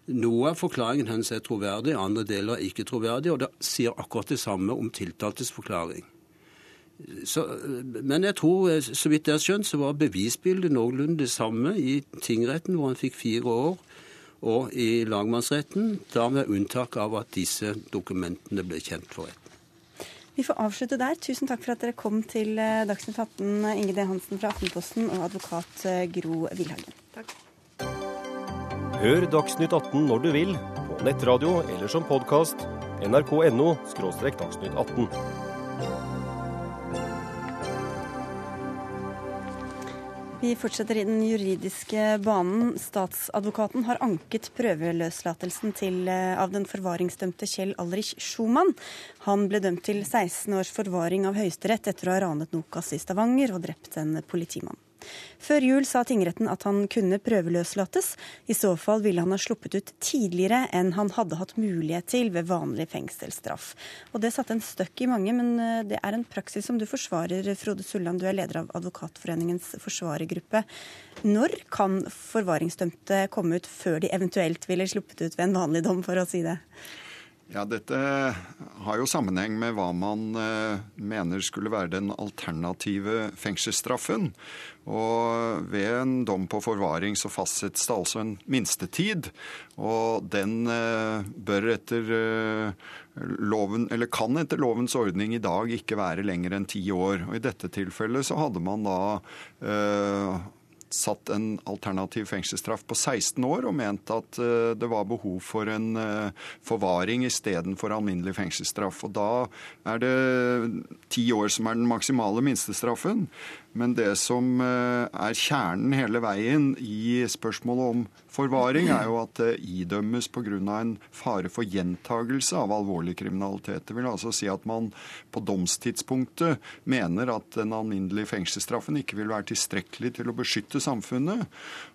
noe av forklaringen hennes er troverdig, andre deler er ikke troverdig, og det sier akkurat det samme om tiltaltes forklaring. Så, men jeg tror, så vidt jeg har skjønt, så var bevisbildet noenlunde det samme i tingretten, hvor han fikk fire år, og i lagmannsretten, da med unntak av at disse dokumentene ble kjent for retten. Vi får avslutte der. Tusen takk for at dere kom til eh, Dagsnytt 18, Inge D. Hansen fra Aftenposten og advokat eh, Gro Wilhagen. Takk. Hør Dagsnytt 18 når du vil, på nettradio eller som podkast. nrk.no – dagsnytt 18. Vi fortsetter i den juridiske banen. Statsadvokaten har anket prøveløslatelsen til, eh, av den forvaringsdømte Kjell Alrich Schumann. Han ble dømt til 16 års forvaring av Høyesterett etter å ha ranet Nokas i Stavanger og drept en politimann. Før jul sa tingretten at han kunne prøveløslates. I så fall ville han ha sluppet ut tidligere enn han hadde hatt mulighet til ved vanlig fengselsstraff. Og Det satte en støkk i mange, men eh, det er en praksis som du forsvarer, Frode Sulland. Du er leder av Advokatforeningens forsvarergruppe. Når kan forvaringsdømte komme ut før de eventuelt ville sluppet ut ved en vanlig dom, for å si det? Ja, Dette har jo sammenheng med hva man eh, mener skulle være den alternative fengselsstraffen. Og ved en dom på forvaring så fastsettes det altså en minstetid. Og den eh, bør etter eh, loven, eller kan etter lovens ordning i dag ikke være lenger enn ti år. Og i dette tilfellet så hadde man da satt en alternativ fengselsstraff på 16 år og ment at eh, det var behov for en eh, forvaring istedenfor alminnelig fengselsstraff. Og da er det ti år som er den maksimale minstestraffen. Men det som eh, er kjernen hele veien i spørsmålet om forvaring, er jo at det idømmes pga. en fare for gjentagelse av alvorlig kriminalitet. Det vil altså si at man på domstidspunktet mener at den alminnelige fengselsstraffen ikke vil være tilstrekkelig til å beskytte samfunnet.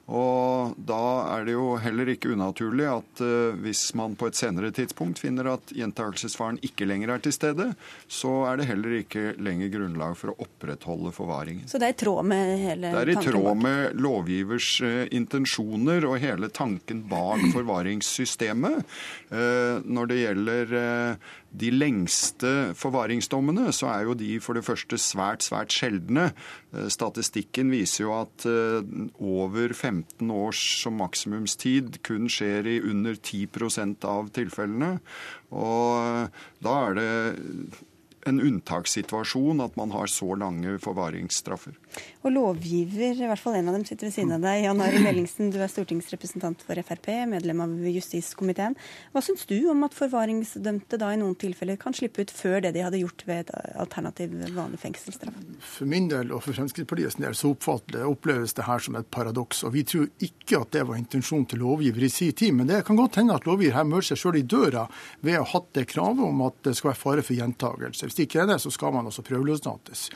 Og da er det jo heller ikke unaturlig at uh, hvis man på et senere tidspunkt finner at gjentakelsesfaren ikke lenger er til stede, så er det heller ikke lenger grunnlag for å opprettholde forvaringen. Så det er i tråd med hele tanken? Det er i tråd med lovgivers uh, intensjoner og hele tanken bak forvaringssystemet. Uh, når det gjelder de lengste forvaringsdommene, så er jo de for det første svært, svært sjeldne. Statistikken viser jo at over 15 15 års som maksimumstid kun skjer i under 10% av tilfellene. Og da er det en unntakssituasjon at man har så lange forvaringsstraffer. Og lovgiver, i hvert fall en av dem sitter ved siden av deg, Jan Arild Ellingsen, du er stortingsrepresentant for Frp, medlem av justiskomiteen. Hva syns du om at forvaringsdømte da i noen tilfeller kan slippe ut før det de hadde gjort ved et alternativ vanlig fengselsstraff? For min del og for Fremskrittspartiets del så oppleves det her som et paradoks. Og vi tror ikke at det var intensjonen til lovgiver i sin tid. Men det kan godt hende at lovgiver her møter seg sjøl i døra ved å ha hatt det kravet om at det skal være fare for gjentagelse. Hvis det ikke er det, så skal man også prøveløslates.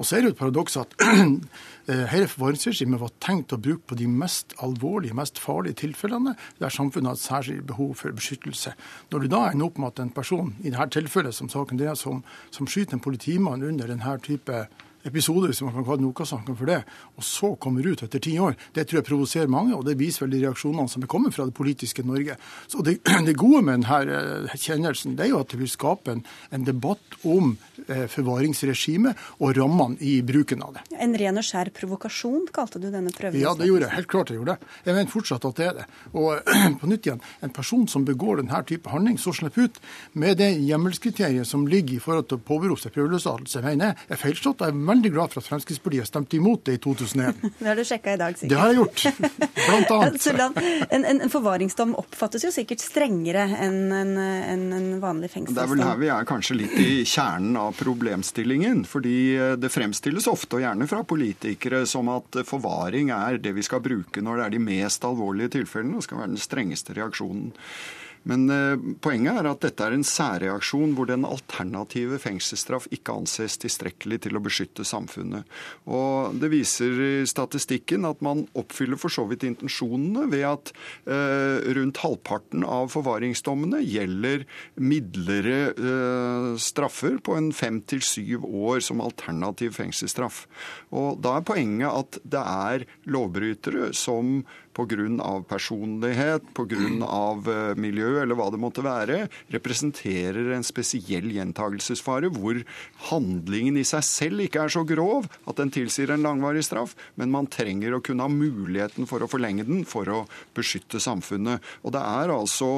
Og så er det jo et paradoks at eh, hele forvaringsregimet var tenkt å bruke på de mest alvorlige, mest farlige tilfellene der samfunnet har særskilt behov for beskyttelse. Når du da ender opp med at en person, i dette tilfellet som saken dreier seg om, som skyter en politimann under denne type episoder, hvis man kan kalle Nokas-saken for det, og så kommer ut etter ti år, det tror jeg provoserer mange, og det viser vel de reaksjonene som er kommet fra det politiske Norge. Så Det, det gode med denne eh, kjennelsen det er jo at det vil skape en, en debatt om eh, forvaringsregimet og rammene i bruken av det. En ren og skjær provokasjon, kalte du denne prøven? Ja, det gjorde jeg. Helt klart jeg gjorde det. Jeg mener fortsatt at det er det. Og på nytt igjen, en person som begår denne type handling, så slipper ut med det hjemmelskriteriet som ligger i forhold til å påberope seg prøveløslatelse, mener jeg er feilslått. Jeg veldig glad for at Fremskrittspartiet stemte imot det i 2001. Det har du sjekka i dag, sikkert. Det har jeg gjort, blant annet. Sulland, en, en, en forvaringsdom oppfattes jo sikkert strengere enn en, en, en vanlig Det er vel her vi er kanskje litt i kjernen av problemstillingen. Fordi eh, det fremstilles ofte, og gjerne fra politikere, som at forvaring er det vi skal bruke når det er de mest alvorlige tilfellene, og skal være den strengeste reaksjonen. Men eh, poenget er at dette er en særreaksjon hvor den alternative fengselsstraff ikke anses tilstrekkelig til å beskytte samfunnet. Og det viser statistikken at man oppfyller for så vidt intensjonene ved at eh, rundt halvparten av forvaringsdommene gjelder midlere eh, straffer på en fem til syv år som alternativ fengselsstraff. Og da er poenget at det er lovbrytere som pga. personlighet, pga. miljø eller hva det måtte være, representerer en spesiell gjentagelsesfare hvor handlingen i seg selv ikke er så grov at den tilsier en langvarig straff, men man trenger å kunne ha muligheten for å forlenge den for å beskytte samfunnet. Og det er altså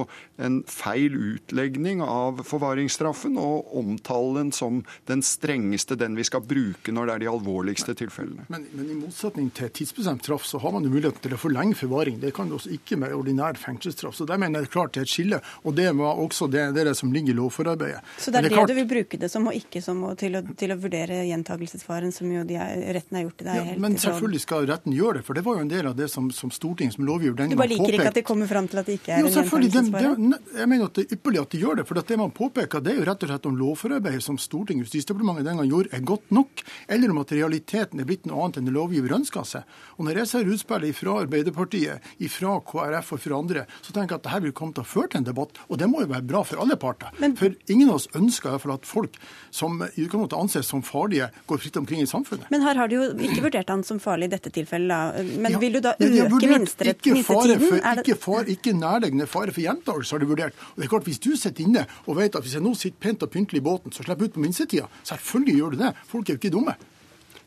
en feil utlegning av forvaringsstraffen å omtale som den strengeste, den vi skal bruke når det er de alvorligste tilfellene. Men, men i motsetning til tidsbestemt straff, så har man jo muligheten til å forlenge forvaring. Det kan du også ikke med ordinær fengselsstraff. Så der mener jeg klart det er et skille. Og det var også det, det er det som ligger i lovforarbeidet. Så det er det, det, klart- du vil bruke det som, og ikke som å, til, å, til å vurdere gjentakelsesfaren, som jo de er, retten har gjort i deg? Ja, helt men selvfølgelig skal retten gjøre det, for det var jo en del av det som, som Stortinget som lovgiver den gang påpekte. Du bare liker liker ikke at de kommer fram til at det ikke er Jo, en. Det, det, jeg mener at det er ypperlig at de gjør det. For det man påpeker, det er jo rett og slett om lovforarbeidet som Stortinget og Justisdepartementet den gang gjorde, er godt nok, eller om at realiteten er blitt noe annet enn det lovgiver ønsker seg. Og når jeg ser utspillet fra Arbeiderpartiet, fra KrF og fra andre, så tenker jeg at dette vil komme til å føre til en debatt. Og det må jo være bra for alle parter. for ingen av oss ønsker i hvert fall at folk som i utgangspunktet anses som farlige, går fritt omkring i samfunnet. Men her har du jo ikke vurdert han som farlig i dette tilfellet, da. Men Ja, vil du da øke minsterett- ikke fare minstetiden? for- det- Ikke, far, ikke nærliggende fare for gjentakelse har de vurdert. Og det er klart, Hvis du sitter inne og vet at hvis jeg nå sitter pent og pyntelig i båten, så slipper jeg ut på minstetida. Selvfølgelig gjør du det. Folk er jo ikke dumme.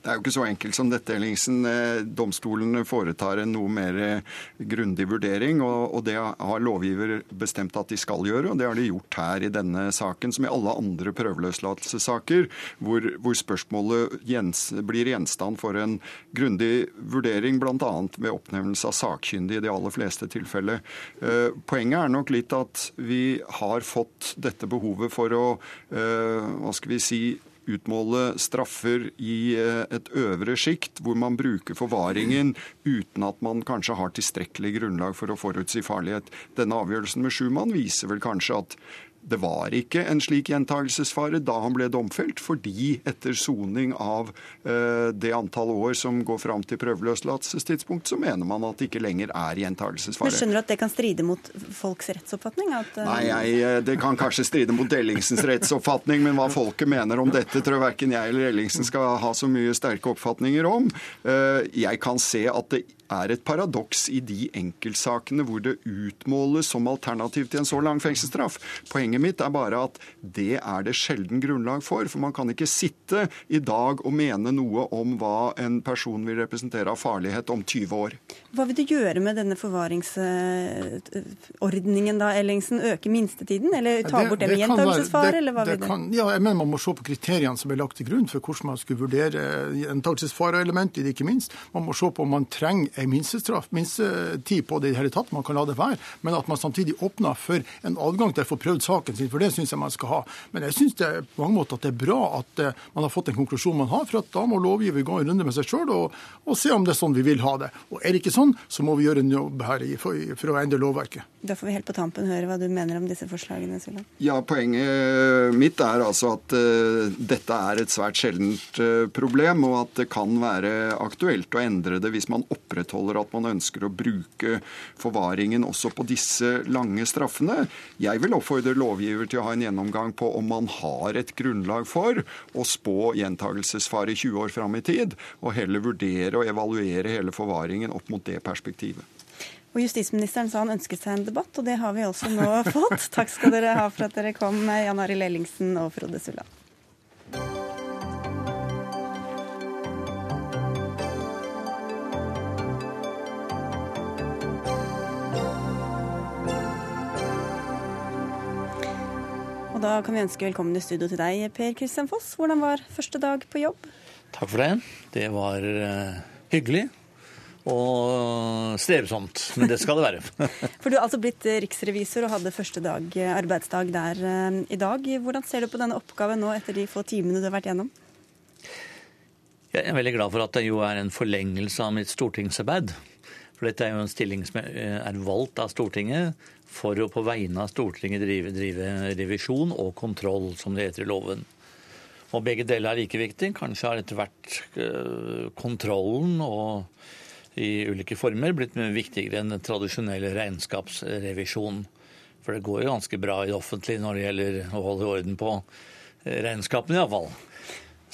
Det er jo ikke så enkelt som dette, Ellingsen. Eh, Domstolene foretar en noe mer eh, grundig vurdering, og, det har lovgiver bestemt at de skal gjøre, og det har de gjort her i denne saken, som i alle andre prøveløslatelsessaker, hvor, hvor spørsmålet gjens, blir gjenstand for en grundig vurdering, bl.a. ved oppnevnelse av sakkyndige i de aller fleste tilfeller. Eh, Poenget er nok litt at vi har fått dette behovet for å, hva skal vi si, utmåle straffer i eh, et øvre sjikt, hvor man bruker forvaringen uten at man kanskje har tilstrekkelig grunnlag for å forutsi farlighet. Denne avgjørelsen med Schumann viser vel kanskje at det var ikke en slik gjentagelsesfare da han ble domfelt, fordi etter soning av eh, det antall år som går fram til prøveløslatelsestidspunkt, så mener man at det ikke lenger er gjentagelsesfare. Men skjønner du at det kan stride mot folks rettsoppfatning? At, uh... Nei, jeg, eh, Det kan kanskje stride mot Ellingsens rettsoppfatning, men hva folket mener om dette, tror jeg verken jeg eller Ellingsen skal ha så mye sterke oppfatninger om. Eh, Jeg kan se at det er et paradoks i de enkeltsakene hvor det utmåles som alternativ til en så lang fengselsstraff. Poenget mitt er bare at det er det sjelden grunnlag for. For man kan ikke sitte i dag og mene noe om hva en person vil representere av farlighet om 20 år. Hva vil du gjøre med denne forvaringsordningen da, Ellingsen? Øke minstetiden, eller ta bort det med kan være- gjentagelsesfare, det- eller hva det vil du? kan- Ja, jeg mener Man må se på kriteriene som er lagt til grunn for hvordan man skulle vurdere gjentakelsesfareelementet i det, ikke minst. Man må se på om man trenger en minstestraff, minstetid på det i det hele tatt. Man kan la det være, men at man samtidig åpner for en adgang til å få prøvd saken sin, for det syns jeg man skal ha. Men jeg syns det på mange måter at det er bra at eh, man har fått den konklusjonen man har, for da må lovgiver gå en runde med seg sjøl og, og se om det er sånn vi vil ha det. Og er det ikke sånn, så må vi gjøre en jobb her i, for, for å endre lovverket. Da får vi helt på tampen høre hva du mener om disse forslagene, Sula. Ja, Poenget mitt er altså at uh, dette er et svært sjeldent uh, problem, og at det kan være aktuelt å endre det hvis man opprettholder at man ønsker å bruke forvaringen også på disse lange straffene. Jeg vil oppfordre lovgiver til å ha en gjennomgang på om man har et grunnlag for å spå gjentagelsesfare 20 år fram i tid, og heller vurdere og evaluere hele forvaringen opp mot det perspektivet. Og Justisministeren sa han ønsket seg en debatt, og det har vi også nå fått. Takk skal dere ha for at dere kom, Jan Arild Ellingsen og Frode Sulland. Og da kan vi ønske velkommen i studio til deg, Per Kristian Foss. Hvordan var første dag på jobb? Takk for det. Det var uh, hyggelig og strevsomt, men det skal det være. For Du har altså blitt riksrevisor og hadde første dag, arbeidsdag der uh, i dag. Hvordan ser du på denne oppgaven nå etter de få timene du har vært gjennom? Jeg er veldig glad for at det jo er en forlengelse av mitt stortingsarbeid. For dette er jo en stilling som er valgt av Stortinget for å på vegne av Stortinget drive, drive revisjon og kontroll, som det heter i loven. Og begge deler er like viktig. Kanskje har etter hvert eh, kontrollen og i ulike former blitt mye viktigere enn den tradisjonelle regnskapsrevisjonen. For det går jo ganske bra i det offentlige når det gjelder å holde orden på eh, regnskapene, iallfall.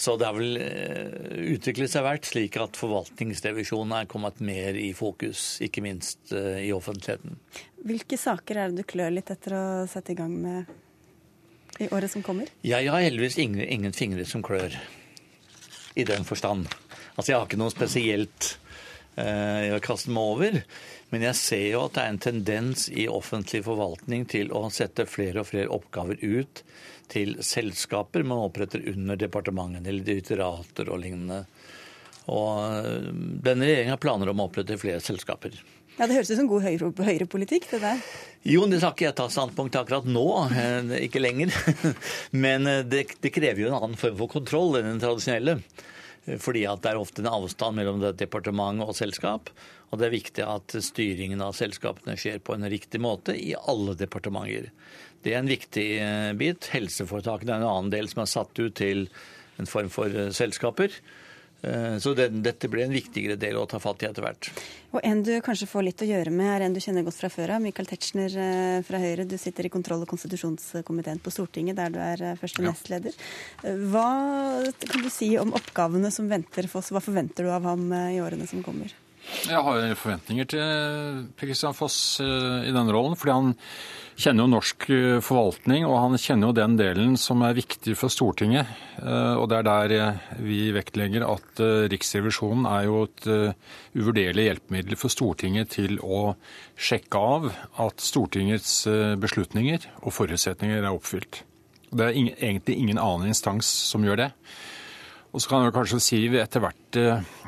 Så det har vel eh, utviklet seg hvert slik at forvaltningsrevisjonen er kommet mer i fokus, ikke minst i offentligheten. Hvilke saker er det du klør litt etter å sette i gang med i året som kommer? Jeg har heldigvis ingen, ingen fingre som klør, i den forstand. Altså, jeg har ikke noe spesielt eh, jeg har kastet meg over. Men jeg ser jo at det er en tendens i offentlig forvaltning til å sette flere og flere oppgaver ut til selskaper man oppretter under departementene eller direktorater og lignende. Og eh, denne regjeringa har planer om å opprette flere selskaper. Ja, Det høres ut som god høyrepolitikk, det der. Jo, det skal ikke jeg ta standpunkt akkurat nå, eh, ikke lenger. Men det, det, krever jo en annen form for kontroll enn den tradisjonelle. Eh, fordi at det er ofte en avstand mellom departement og selskap. Og det er viktig at styringen av selskapene skjer på en riktig måte i alle departementer. Det er en viktig bit. Helseforetakene er en annen del som er satt ut til en form for selskaper. Eh, så det, dette blir en viktigere del å ta fatt i etter hvert. Og En du kanskje får litt å gjøre med, er en du kjenner godt fra før av. Michael Tetzschner eh, fra Høyre. Du sitter i kontroll- og konstitusjonskomiteen på Stortinget, der du er eh, første nestleder. Hva kan du si om oppgavene som venter for oss? Hva forventer du av ham i årene som kommer? Jeg har forventninger til Per Foss i den rollen, fordi han kjenner jo norsk eh, forvaltning, og han kjenner jo den delen som er viktig for Stortinget. Eh, og det er der eh, vi vektlegger at Riksrevisjonen er jo et uvurderlig hjelpemiddel for Stortinget til å sjekke av at Stortingets beslutninger og forutsetninger er oppfylt. Det er egentlig ingen annen instans som gjør det. Og så kan jeg kanskje si vi etter hvert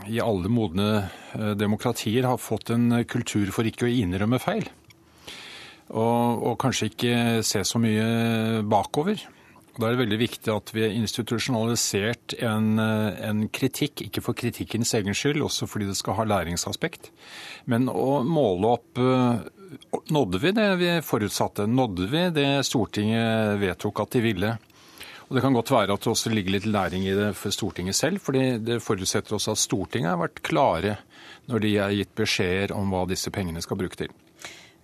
i alle modne demokratier har fått en kultur for ikke å innrømme feil. Og, og kanskje ikke se så mye bakover. Da er det veldig viktig at vi har institusjonalisert en, en, kritikk, ikke for kritikkens egen skyld, også fordi det skal ha læringsaspekt, men å måle opp Nådde vi det vi forutsatte? Nådde vi det Stortinget vedtok at de ville? Og Det kan godt være at det også ligger litt læring i det for Stortinget selv, fordi det forutsetter også at Stortinget har vært klare når de har gitt beskjeder om hva disse pengene skal bruke til.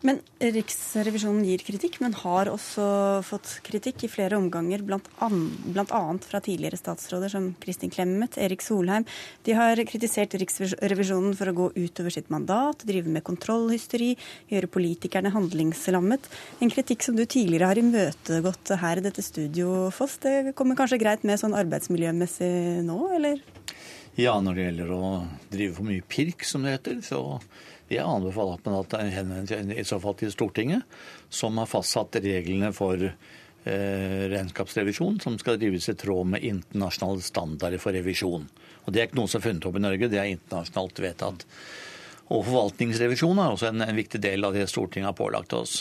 Men Riksrevisjonen gir kritikk, men har også fått kritikk i flere omganger, bl.a. fra tidligere statsråder som Kristin Clemet, Erik Solheim. De har kritisert Riksrevisjonen for å gå utover sitt mandat, drive med kontrollhysteri, gjøre politikerne handlingslammet. En kritikk som du tidligere har imøtegått her i dette studio, Foss. Det kommer kanskje greit med sånn arbeidsmiljømessig nå, eller? Ja, når det gjelder å drive for mye pirk, som det heter, så jeg anbefaler at man henvender seg i så fall til Stortinget, som har fastsatt reglene for eh, regnskapsrevisjon, som skal drives i tråd med internasjonale standarder for revisjon. Og Det er ikke noe som er funnet opp i Norge, det er internasjonalt vedtatt. Og forvaltningsrevisjon er også en, en viktig del av det Stortinget har pålagt oss.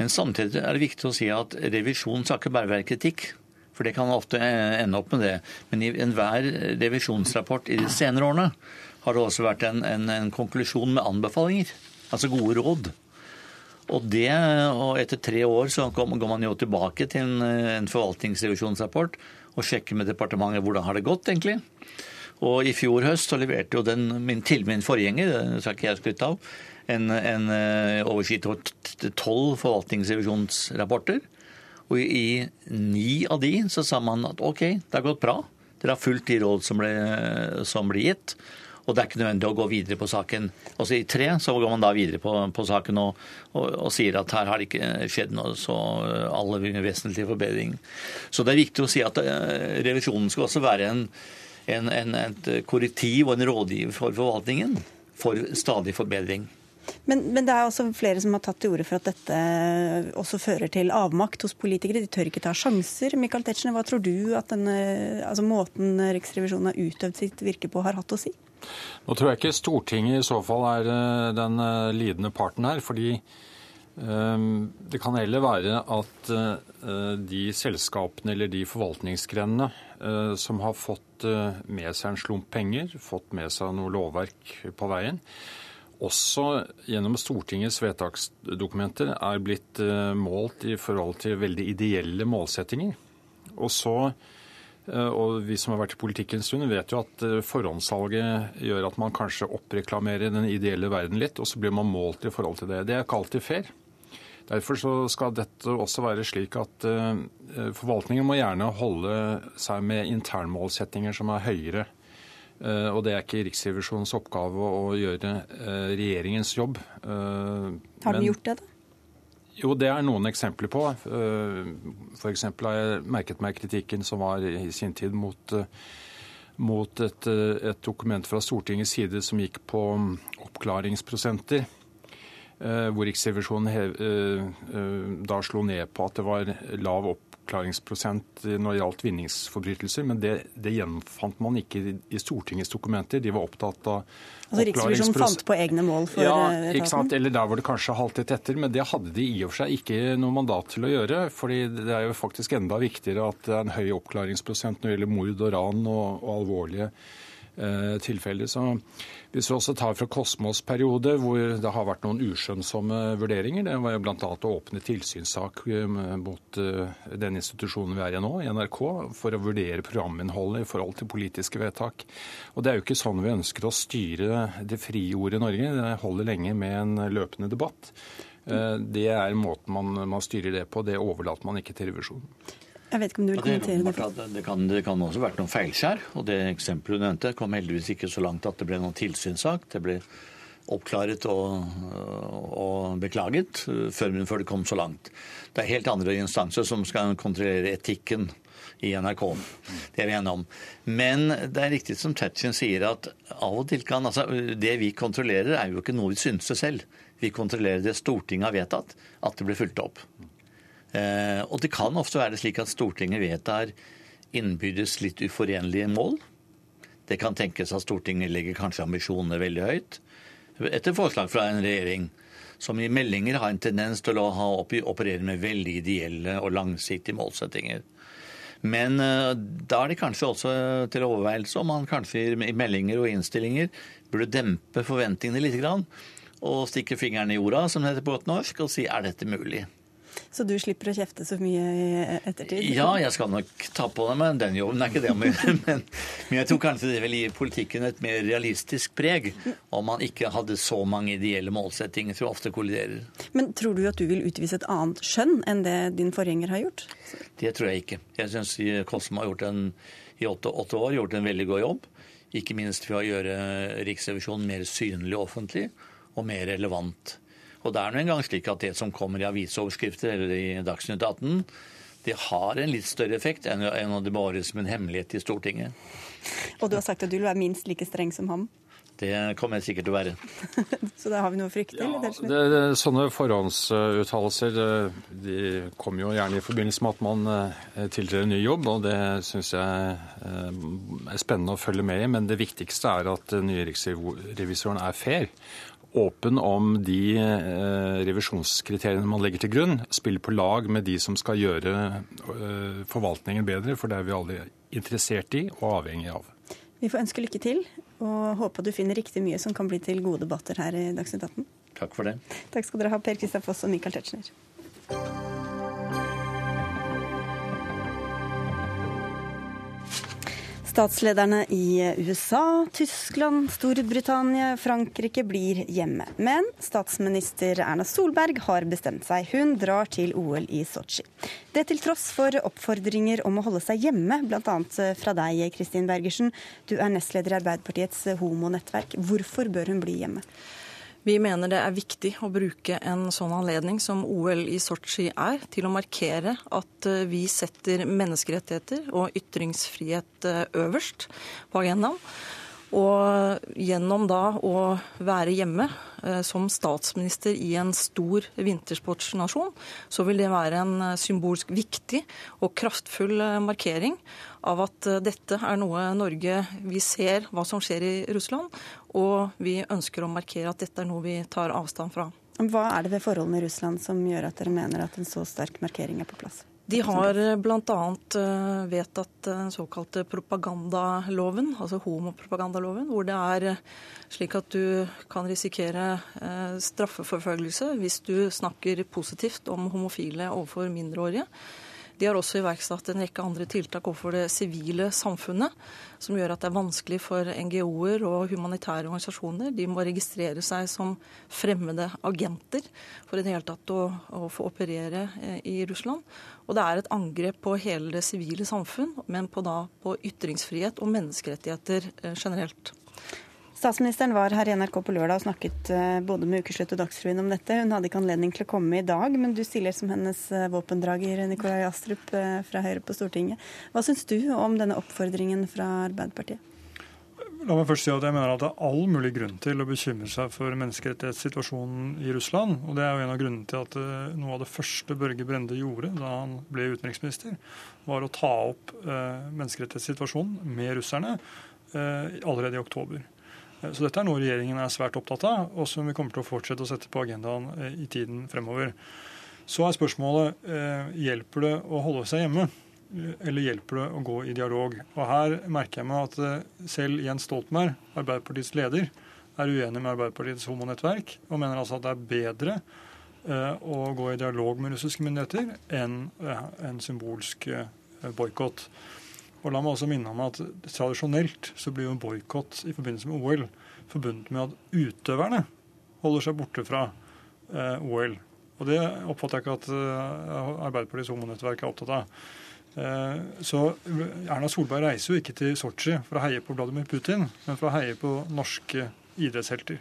Men samtidig er det viktig å si at revisjon skal ikke bare være kritikk. For det kan ofte ende opp med det. Men i enhver revisjonsrapport i de senere årene har det også vært en, en, en konklusjon med anbefalinger. Altså gode råd. Og, det, og etter tre år så går man jo tilbake til en, en forvaltningsrevisjonsrapport og sjekker med departementet hvordan har det gått, egentlig. Og i fjor høst så leverte jo den, min, til min forgjenger, det skal ikke jeg skryte av, en, en eh, oversikt over tolv forvaltningsrevisjonsrapporter. Og i ni av de så sa man at OK, det har gått bra. Dere har fulgt de råd som ble, som ble gitt og det er ikke nødvendig å gå videre på saken. Også I tre så går man da videre på, på saken og, og, og, sier at her har det ikke skjedd noe så aller vesentlig forbedring. Så det er viktig å si at uh, revisjonen skal også være en, en, en, et korrektiv og en rådgiver for forvaltningen for stadig forbedring. Men, men, det er også flere som har tatt til orde for at dette også fører til avmakt hos politikere. De tør ikke ta sjanser. Michael Tetzschner, hva tror du at denne, altså måten Riksrevisjonen har utøvd sitt virke på, har hatt å si? Nå tror jeg ikke Stortinget i så fall er eh, den eh, lidende parten her. fordi um, det kan heller være at de selskapene eller de forvaltningsgrenene som har fått med seg en slump penger, fått med seg noe lovverk på veien, også gjennom Stortingets vedtaksdokumenter er blitt eh, målt i forhold til veldig ideelle målsettinger. Og så eh, og vi som har vært i politikken en stund, vet jo at eh, forhåndssalget gjør at man kanskje oppreklamerer den ideelle verden litt, og så blir man målt i forhold til det. Det er ikke alltid fair. Derfor så skal dette også være slik at forvaltningen må gjerne holde seg med internmålsettinger som er høyere Eh, og det er ikke Riksrevisjonens oppgave å gjøre eh, regjeringens jobb. Eh, har den gjort det, da? Jo, det er noen eksempler på. F.eks. har jeg merket meg kritikken som var i sin tid mot, mot et, et, dokument fra Stortingets side som gikk på mm, oppklaringsprosenter. Hvor Riksrevisjonen da slo ned på at det var lav opp oppklaringsprosent når det gjaldt vinningsforbrytelser, men det, det gjenfant man ikke i Stortingets dokumenter. De var opptatt av Altså Riksrevisjonen fant på egne mål for ja, etaten? Ikke sant? Eller der hvor det kanskje haltet etter. Men det hadde de i og for seg ikke noe mandat til å gjøre. fordi det er jo faktisk enda viktigere at det er en høy oppklaringsprosent når det gjelder mord og ran og, og alvorlige Eh, tilfeller. Så hvis vi også tar fra Kosmos periode, hvor det har vært noen uskjønnsomme vurderinger, det var bl.a. å åpne tilsynssak eh, mot eh, den institusjonen vi er i nå, NRK, for å vurdere programinnholdet i forhold til politiske vedtak. Og det er jo ikke sånn vi ønsker å styre det frie ordet i Norge. Det holder lenge med en løpende debatt. Det er måten man, man styrer det på. Det overlater man ikke til revisjonen. Jeg vet ikke om du vil kommentere det. Det, det, kan, det kan også vært noen feilskjær. og Det eksempelet du nevnte, kom heldigvis ikke så langt at det ble noen tilsynssak. Det ble oppklaret og, og beklaget før, før, det kom så langt. Det er helt andre instanser som skal kontrollere etikken i NRK. Det er vi enige om. Men det er riktig som Tetzschner sier, at av og til kan altså, Det vi kontrollerer, er jo ikke noe vi synser selv. Vi kontrollerer det Stortinget har vedtatt, at det blir fulgt opp. Eh, og det kan ofte være slik at Stortinget vedtar innbyrdes litt uforenlige mål. Det kan tenkes at Stortinget legger kanskje ambisjonene veldig høyt. Etter forslag fra en regjering som i meldinger har en tendens til å operere med veldig ideelle og langsiktige målsettinger. Men uh, da er det kanskje også til overveielse om man kanskje i meldinger og innstillinger burde dempe forventningene litt og stikke fingeren i jorda, som det heter på godt norsk, og si er dette mulig. Så du slipper å kjefte så mye i ettertid? Ja, jeg skal nok ta på meg den jobben, er ikke det. Men, men jeg tror kanskje det vil gi politikken et mer realistisk preg om man ikke hadde så mange ideelle målsettinger som ofte kolliderer. Men tror du at du vil utvise et annet skjønn enn det din forgjenger har gjort? Det tror jeg ikke. Jeg syns Kosmo har gjort en, i åtte, åtte år gjort en veldig god jobb. Ikke minst ved å gjøre Riksrevisjonen mer synlig offentlig og mer relevant. Og det er nå engang slik at det som kommer i avisoverskrifter eller i Dagsnytt 18, det har en litt større effekt enn om det bare som en hemmelighet i Stortinget. Og du har sagt at du vil være minst like streng som ham? Det kommer jeg sikkert til å være. Så da har vi noe å frykte? Ja, det, det, sånne forhåndsuttalelser de kommer jo gjerne i forbindelse med at man eh, tiltrer en ny jobb, og det syns jeg eh, er spennende å følge med i. Men det viktigste er at den nye riksrevisoren er fair åpen om de eh, revisjonskriteriene man legger til grunn, spiller på lag med de som skal gjøre eh, forvaltningen bedre, for det er vi alle interessert i og avhengig av. Vi får ønske lykke til, og håpe du finner riktig mye som kan bli til gode debatter her i Dagsnytt 18. Takk for det. Takk skal dere ha, Per Kristian Foss og Michael Tetzschner. Statslederne i USA, Tyskland, Storbritannia, Frankrike blir hjemme. Men statsminister Erna Solberg har bestemt seg. Hun drar til OL i Sotsji. Det til tross for oppfordringer om å holde seg hjemme, bl.a. fra deg, Kristin Bergersen. Du er nestleder i Arbeiderpartiets homonettverk. Hvorfor bør hun bli hjemme? Vi mener det er viktig å bruke en sånn anledning som OL i Sotsji er, til å markere at eh, vi setter menneskerettigheter og ytringsfrihet eh, øverst på agendaen. Og gjennom da å være hjemme eh, som statsminister i en stor vintersportsnasjon, så vil det være en symbolsk viktig og kraftfull markering av at dette er noe Norge Vi ser hva som skjer i Russland, og vi ønsker å markere at dette er noe vi tar avstand fra. Hva er det ved forholdene i Russland som gjør at dere mener at en så sterk markering er på plass? De har eh, bl.a. Eh, vedtatt den såkalte propagandaloven, altså homopropagandaloven, hvor det er eh, slik at du kan risikere straffeforfølgelse hvis du snakker positivt om homofile overfor mindreårige. De har også iverksatt en rekke andre tiltak overfor det sivile samfunnet, som gjør at det er vanskelig for NGO-er og humanitære organisasjoner. De må registrere seg som fremmede agenter for i det hele tatt å, å få operere eh, i Russland. Og det er et angrep på hele det sivile samfunn, men på, da, på ytringsfrihet og menneskerettigheter eh, generelt. Statsministeren var her i NRK på lørdag og snakket eh, både med Ukeslutt og Dagsrevyen om dette. Hun hadde ikke anledning til å komme i dag, men du stiller som hennes eh, våpendrager, Nikolai Astrup eh, fra Høyre på Stortinget. Hva syns du om denne oppfordringen fra Arbeiderpartiet? La meg først si at jeg mener at Det er all mulig grunn til å bekymre seg for menneskerettighetssituasjonen i Russland. og Det er jo en av grunnene til at noe av det første Børge Brende gjorde da han ble utenriksminister, var å ta opp menneskerettighetssituasjonen med russerne allerede i oktober. Så dette er noe regjeringen er svært opptatt av, og som vi kommer til å fortsette å sette på agendaen eh, i tiden fremover. Så er spørsmålet eh, hjelper det å holde seg hjemme, eller hjelper det å gå i dialog. Og Her merker jeg meg at eh, selv Jens Stoltenberg, Arbeiderpartiets leder, er uenig med Arbeiderpartiets homonettverk, og mener altså at det er bedre å gå i dialog med russiske myndigheter enn en symbolsk boikott. Og la meg også minne om at Tradisjonelt så blir jo en boikott i forbindelse med OL forbundet med at utøverne holder seg borte fra eh, OL. Og Det oppfatter jeg ikke at eh, Arbeiderpartiets homonettverk er opptatt av. Eh, så Erna Solberg reiser jo ikke til Sotsji for å heie på Vladimir Putin, men for å heie på norske idrettshelter.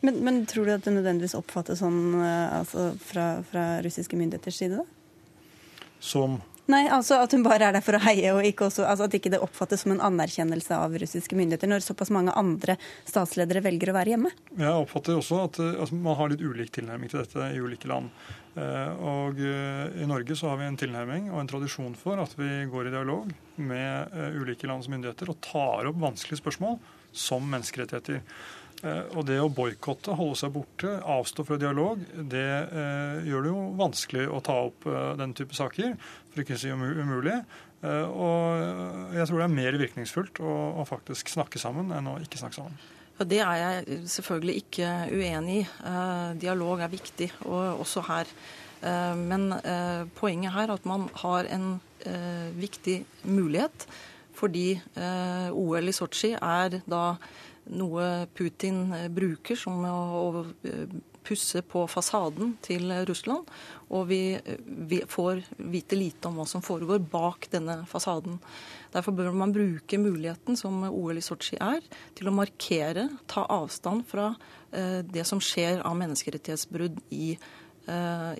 Men, men tror du at det nødvendigvis oppfattes sånn eh, altså fra, fra russiske myndigheters side? da? Som Nei, altså at hun bare er der for å heie, og ikke også, altså at ikke det oppfattes som en anerkjennelse av russiske myndigheter, når såpass mange andre statsledere velger å være hjemme? Jeg oppfatter også at altså, man har litt ulik tilnærming til dette i ulike land. Eh, og eh, I Norge så har vi en tilnærming og en tradisjon for at vi går i dialog med ulike lands myndigheter og tar opp vanskelige spørsmål som menneskerettigheter. Eh, og det å boikotte, holde seg borte, avstå fra dialog, det eh, gjør det jo vanskelig å ta opp eh, den type saker, for ikke å si umulig. Og jeg tror det er mer virkningsfullt å, å, faktisk snakke sammen enn å ikke snakke sammen. Ja, Det er jeg selvfølgelig ikke uenig i. Dialog er viktig, og også her. Men poenget her er at man har en viktig mulighet, fordi OL i Sotsji er da noe Putin eh, bruker som å eh, pusse på fasaden til Russland. Og vi, vi, får vite lite om hva som foregår bak denne fasaden. Derfor bør man bruke muligheten som OL i Sotsji er, til å markere, ta avstand fra eh, det som skjer av menneskerettighetsbrudd i Russland Eh,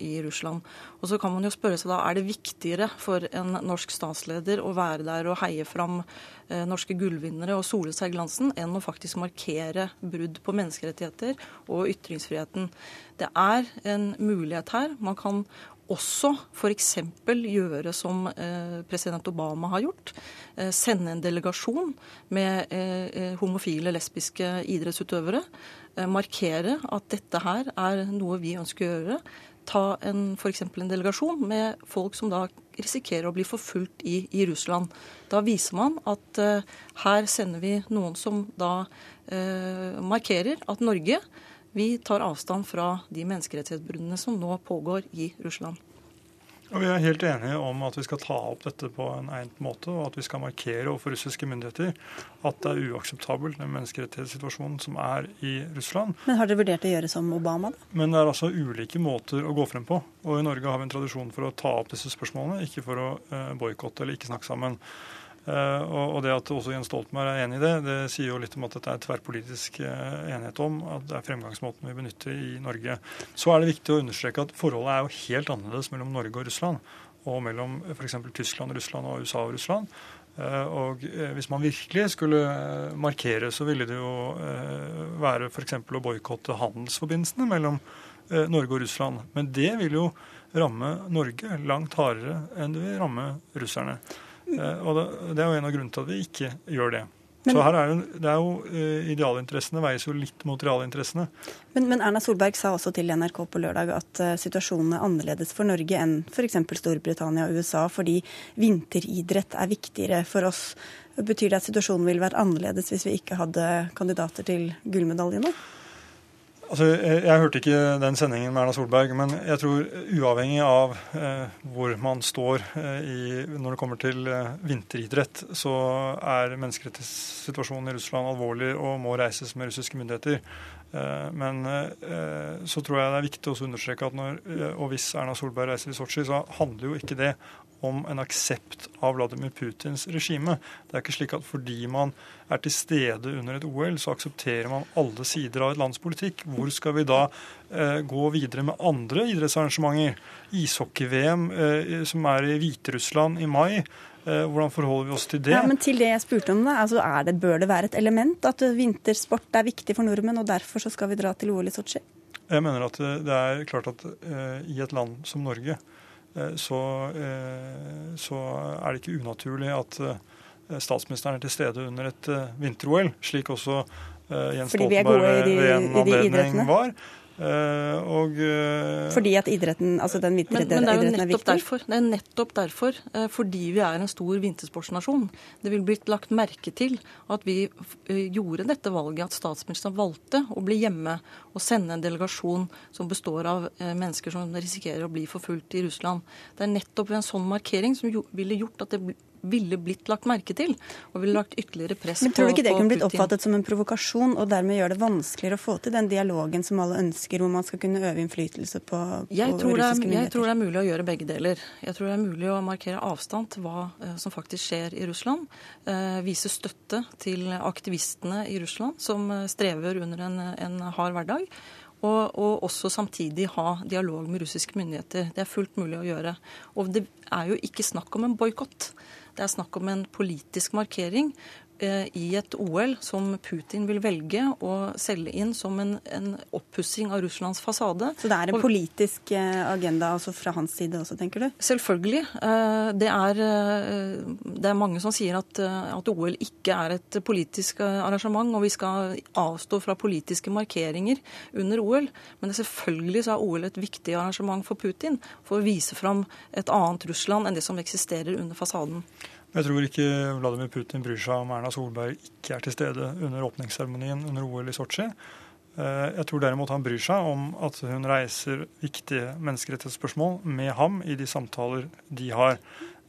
i Russland. Og så kan man jo spørre seg da, Er det viktigere for en norsk statsleder å være der og heie fram eh, norske gullvinnere og sole seg i glansen, enn å faktisk markere brudd på menneskerettigheter og ytringsfriheten? Det er en mulighet her. Man kan også f.eks. gjøre som eh, president Obama har gjort. Eh, sende en delegasjon med eh, homofile, lesbiske idrettsutøvere. Eh, markere at dette her er noe vi ønsker å gjøre. Ta f.eks. en delegasjon med folk som da risikerer å bli forfulgt i, i Russland. Da viser man at uh, her sender vi noen som da uh, markerer at Norge vi tar avstand fra de menneskerettighetsbruddene som nå pågår i Russland. Og Vi er helt enige om at vi skal ta opp dette på en egnet måte, og at vi skal markere overfor russiske myndigheter at det er uakseptabelt den menneskerettighetssituasjonen som er i Russland. Men Har dere vurdert å gjøre som Obama, da? Men det er altså ulike måter å gå frem på. Og i Norge har vi en tradisjon for å ta opp disse spørsmålene, ikke for å uh, boikotte eller ikke snakke sammen. Eh, og det at også Jens Stoltenberg er enig i det, det sier jo litt om at dette er tverrpolitisk eh, enighet om at det er fremgangsmåten vi benytter i Norge. Så er det viktig å understreke at forholdet er jo helt annerledes mellom Norge og Russland, og mellom f.eks. Tyskland, Russland og USA og Russland. Og Hvis man virkelig skulle markere, så ville det jo være f.eks. å boikotte handelsforbindelsene mellom Norge og Russland. Men det vil jo ramme Norge langt hardere enn det vil ramme russerne. Og Det er jo en av grunnene til at vi ikke gjør det. Men, så her er jo, det er jo uh, Idealinteressene veies jo litt mot realinteressene. Men, men, Erna Solberg sa også til NRK på lørdag at uh, situasjonen er annerledes for Norge enn f.eks. Storbritannia og USA, fordi vinteridrett er viktigere for oss. Betyr det at situasjonen ville vært annerledes hvis vi ikke hadde kandidater til gullmedaljene? Altså, jeg, jeg, hørte ikke den sendingen med Erna Solberg, men jeg tror uavhengig av eh, hvor man står eh, i, når det kommer til eh, vinteridrett, så er menneskerettighetssituasjonen i Russland alvorlig og må reises med russiske myndigheter. Eh, men eh, så tror jeg det er viktig å understreke at når, eh, og hvis Erna Solberg reiser i Sotsji, så handler jo ikke det om en aksept av Vladimir Putins regime. Det er ikke slik at fordi man er til stede under et OL, så aksepterer man alle sider av et lands politikk. Hvor skal vi da eh, gå videre med andre idrettsarrangementer? Ishockey-VM eh, som er i Hviterussland i mai. Eh, hvordan forholder vi oss til det? Ja, men Til det jeg spurte om, da, altså det, bør det være et element at vintersport er viktig for nordmenn, og derfor så skal vi dra til OL i Sotsji? Jeg mener at det er klart at i et land som Norge Eh, så, eh, så, er det ikke unaturlig at eh, statsministeren er til stede under et vinter-OL, slik også Jens Stoltenberg ved en anledning var. Og, fordi at idretten, altså den vinteridretten er, er, viktig? Derfor, det er nettopp derfor, fordi vi er en stor vintersportsnasjon. Det vil blitt lagt merke til at vi gjorde dette valget, at statsministeren valgte å bli hjemme og sende en delegasjon som består av mennesker som risikerer å bli forfulgt i Russland. Det er nettopp en sånn markering som ville gjort at det ville blitt lagt merke til, og ville lagt ytterligere press på Men Tror du ikke det kunne blitt oppfattet som en provokasjon, og dermed gjøre det vanskeligere å få til den dialogen som alle ønsker, hvor man skal kunne øve innflytelse på, jeg tror russiske myndigheter? Jeg tror det er mulig å gjøre begge deler. Jeg tror det er mulig å markere avstand til hva uh, som faktisk skjer i Russland. Uh, vise støtte til aktivistene i Russland som uh, strever under en, en hard hverdag. Og, og, også samtidig ha dialog med russiske myndigheter. Det er fullt mulig å gjøre. Og det er jo ikke snakk om en boikott. Det er snakk om en politisk markering i et OL som Putin vil velge å selge inn som en, en oppussing av Russlands fasade. Så det er en politisk eh, agenda altså fra hans side også, tenker du? Selvfølgelig. Eh, det er, det er mange som sier at, at, OL ikke er et politisk arrangement, og vi skal avstå fra politiske markeringer under OL. Men selvfølgelig så er OL et viktig arrangement for Putin, for å vise fram et annet Russland enn det som eksisterer under fasaden. Jeg tror ikke Vladimir Putin bryr seg om Erna Solberg ikke er til stede under åpningsseremonien under OL i Sotsji. Eh, jeg tror derimot han bryr seg om at hun reiser viktige menneskerettighetsspørsmål med ham i de samtaler de har.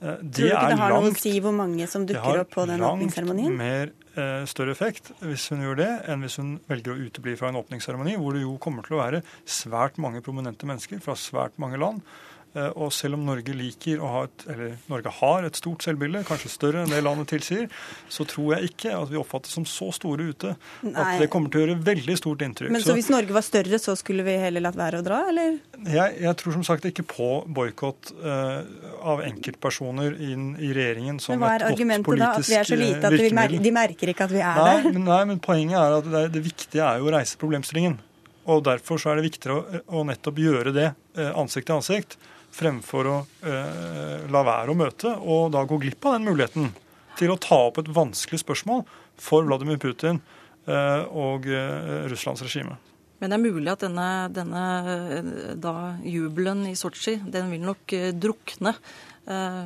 Eh, det tror du ikke det har langt, noe å si hvor mange som dukker opp på den åpningsseremonien? Det har langt mer eh, større effekt hvis hun gjør det, enn hvis hun velger å utebli fra en åpningsseremoni, hvor det jo kommer til å være svært mange prominente mennesker fra svært mange land og selv om Norge liker å ha et, eller Norge har et stort selvbilde, kanskje større enn det landet tilsier, så tror jeg ikke at vi oppfattes som så store ute Nei. at det kommer til å gjøre veldig stort inntrykk. Men så, så hvis Norge var større, så skulle vi heller latt være å dra, eller? Jeg, jeg tror som sagt ikke på boikott uh, av enkeltpersoner inn i regjeringen som et godt politisk virkemiddel. Men hva er argumentet da? At vi er så lite at merker, de merker ikke at vi er nei, der? Men, nei, men poenget er at det, det viktige er jo å reise problemstillingen. Og derfor så er det viktigere å, å nettopp gjøre det ansikt til ansikt fremfor å eh, la være å møte, og da gå glipp av den muligheten til å ta opp et vanskelig spørsmål for Vladimir Putin eh, og eh, Russlands regime. Men det er mulig at denne, denne eh, da, jubelen i Sotsji den vil nok eh, drukne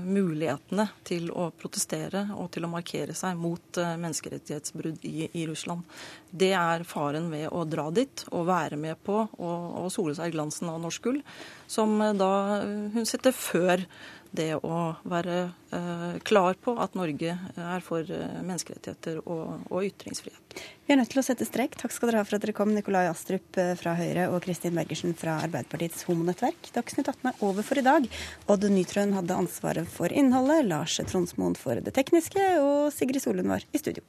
mulighetene til å protestere og til å markere seg mot eh, menneskerettighetsbrudd i, i, Russland. Det er faren ved å dra dit og være med på å sole seg i glansen av norsk gull, som eh, da hun setter før det å være eh, klar på at Norge er for eh, menneskerettigheter og, og, ytringsfrihet. Vi er nødt til å sette strek. Takk skal dere ha for at dere kom, Nikolai Astrup eh, fra Høyre og Kristin Bergersen fra Arbeiderpartiets homonettverk. Dagsnytt 18 er over for i dag. Odd Nytrøen hadde ansvaret for innholdet, Lars Tronsmoen for det tekniske, og Sigrid Solund var i studio.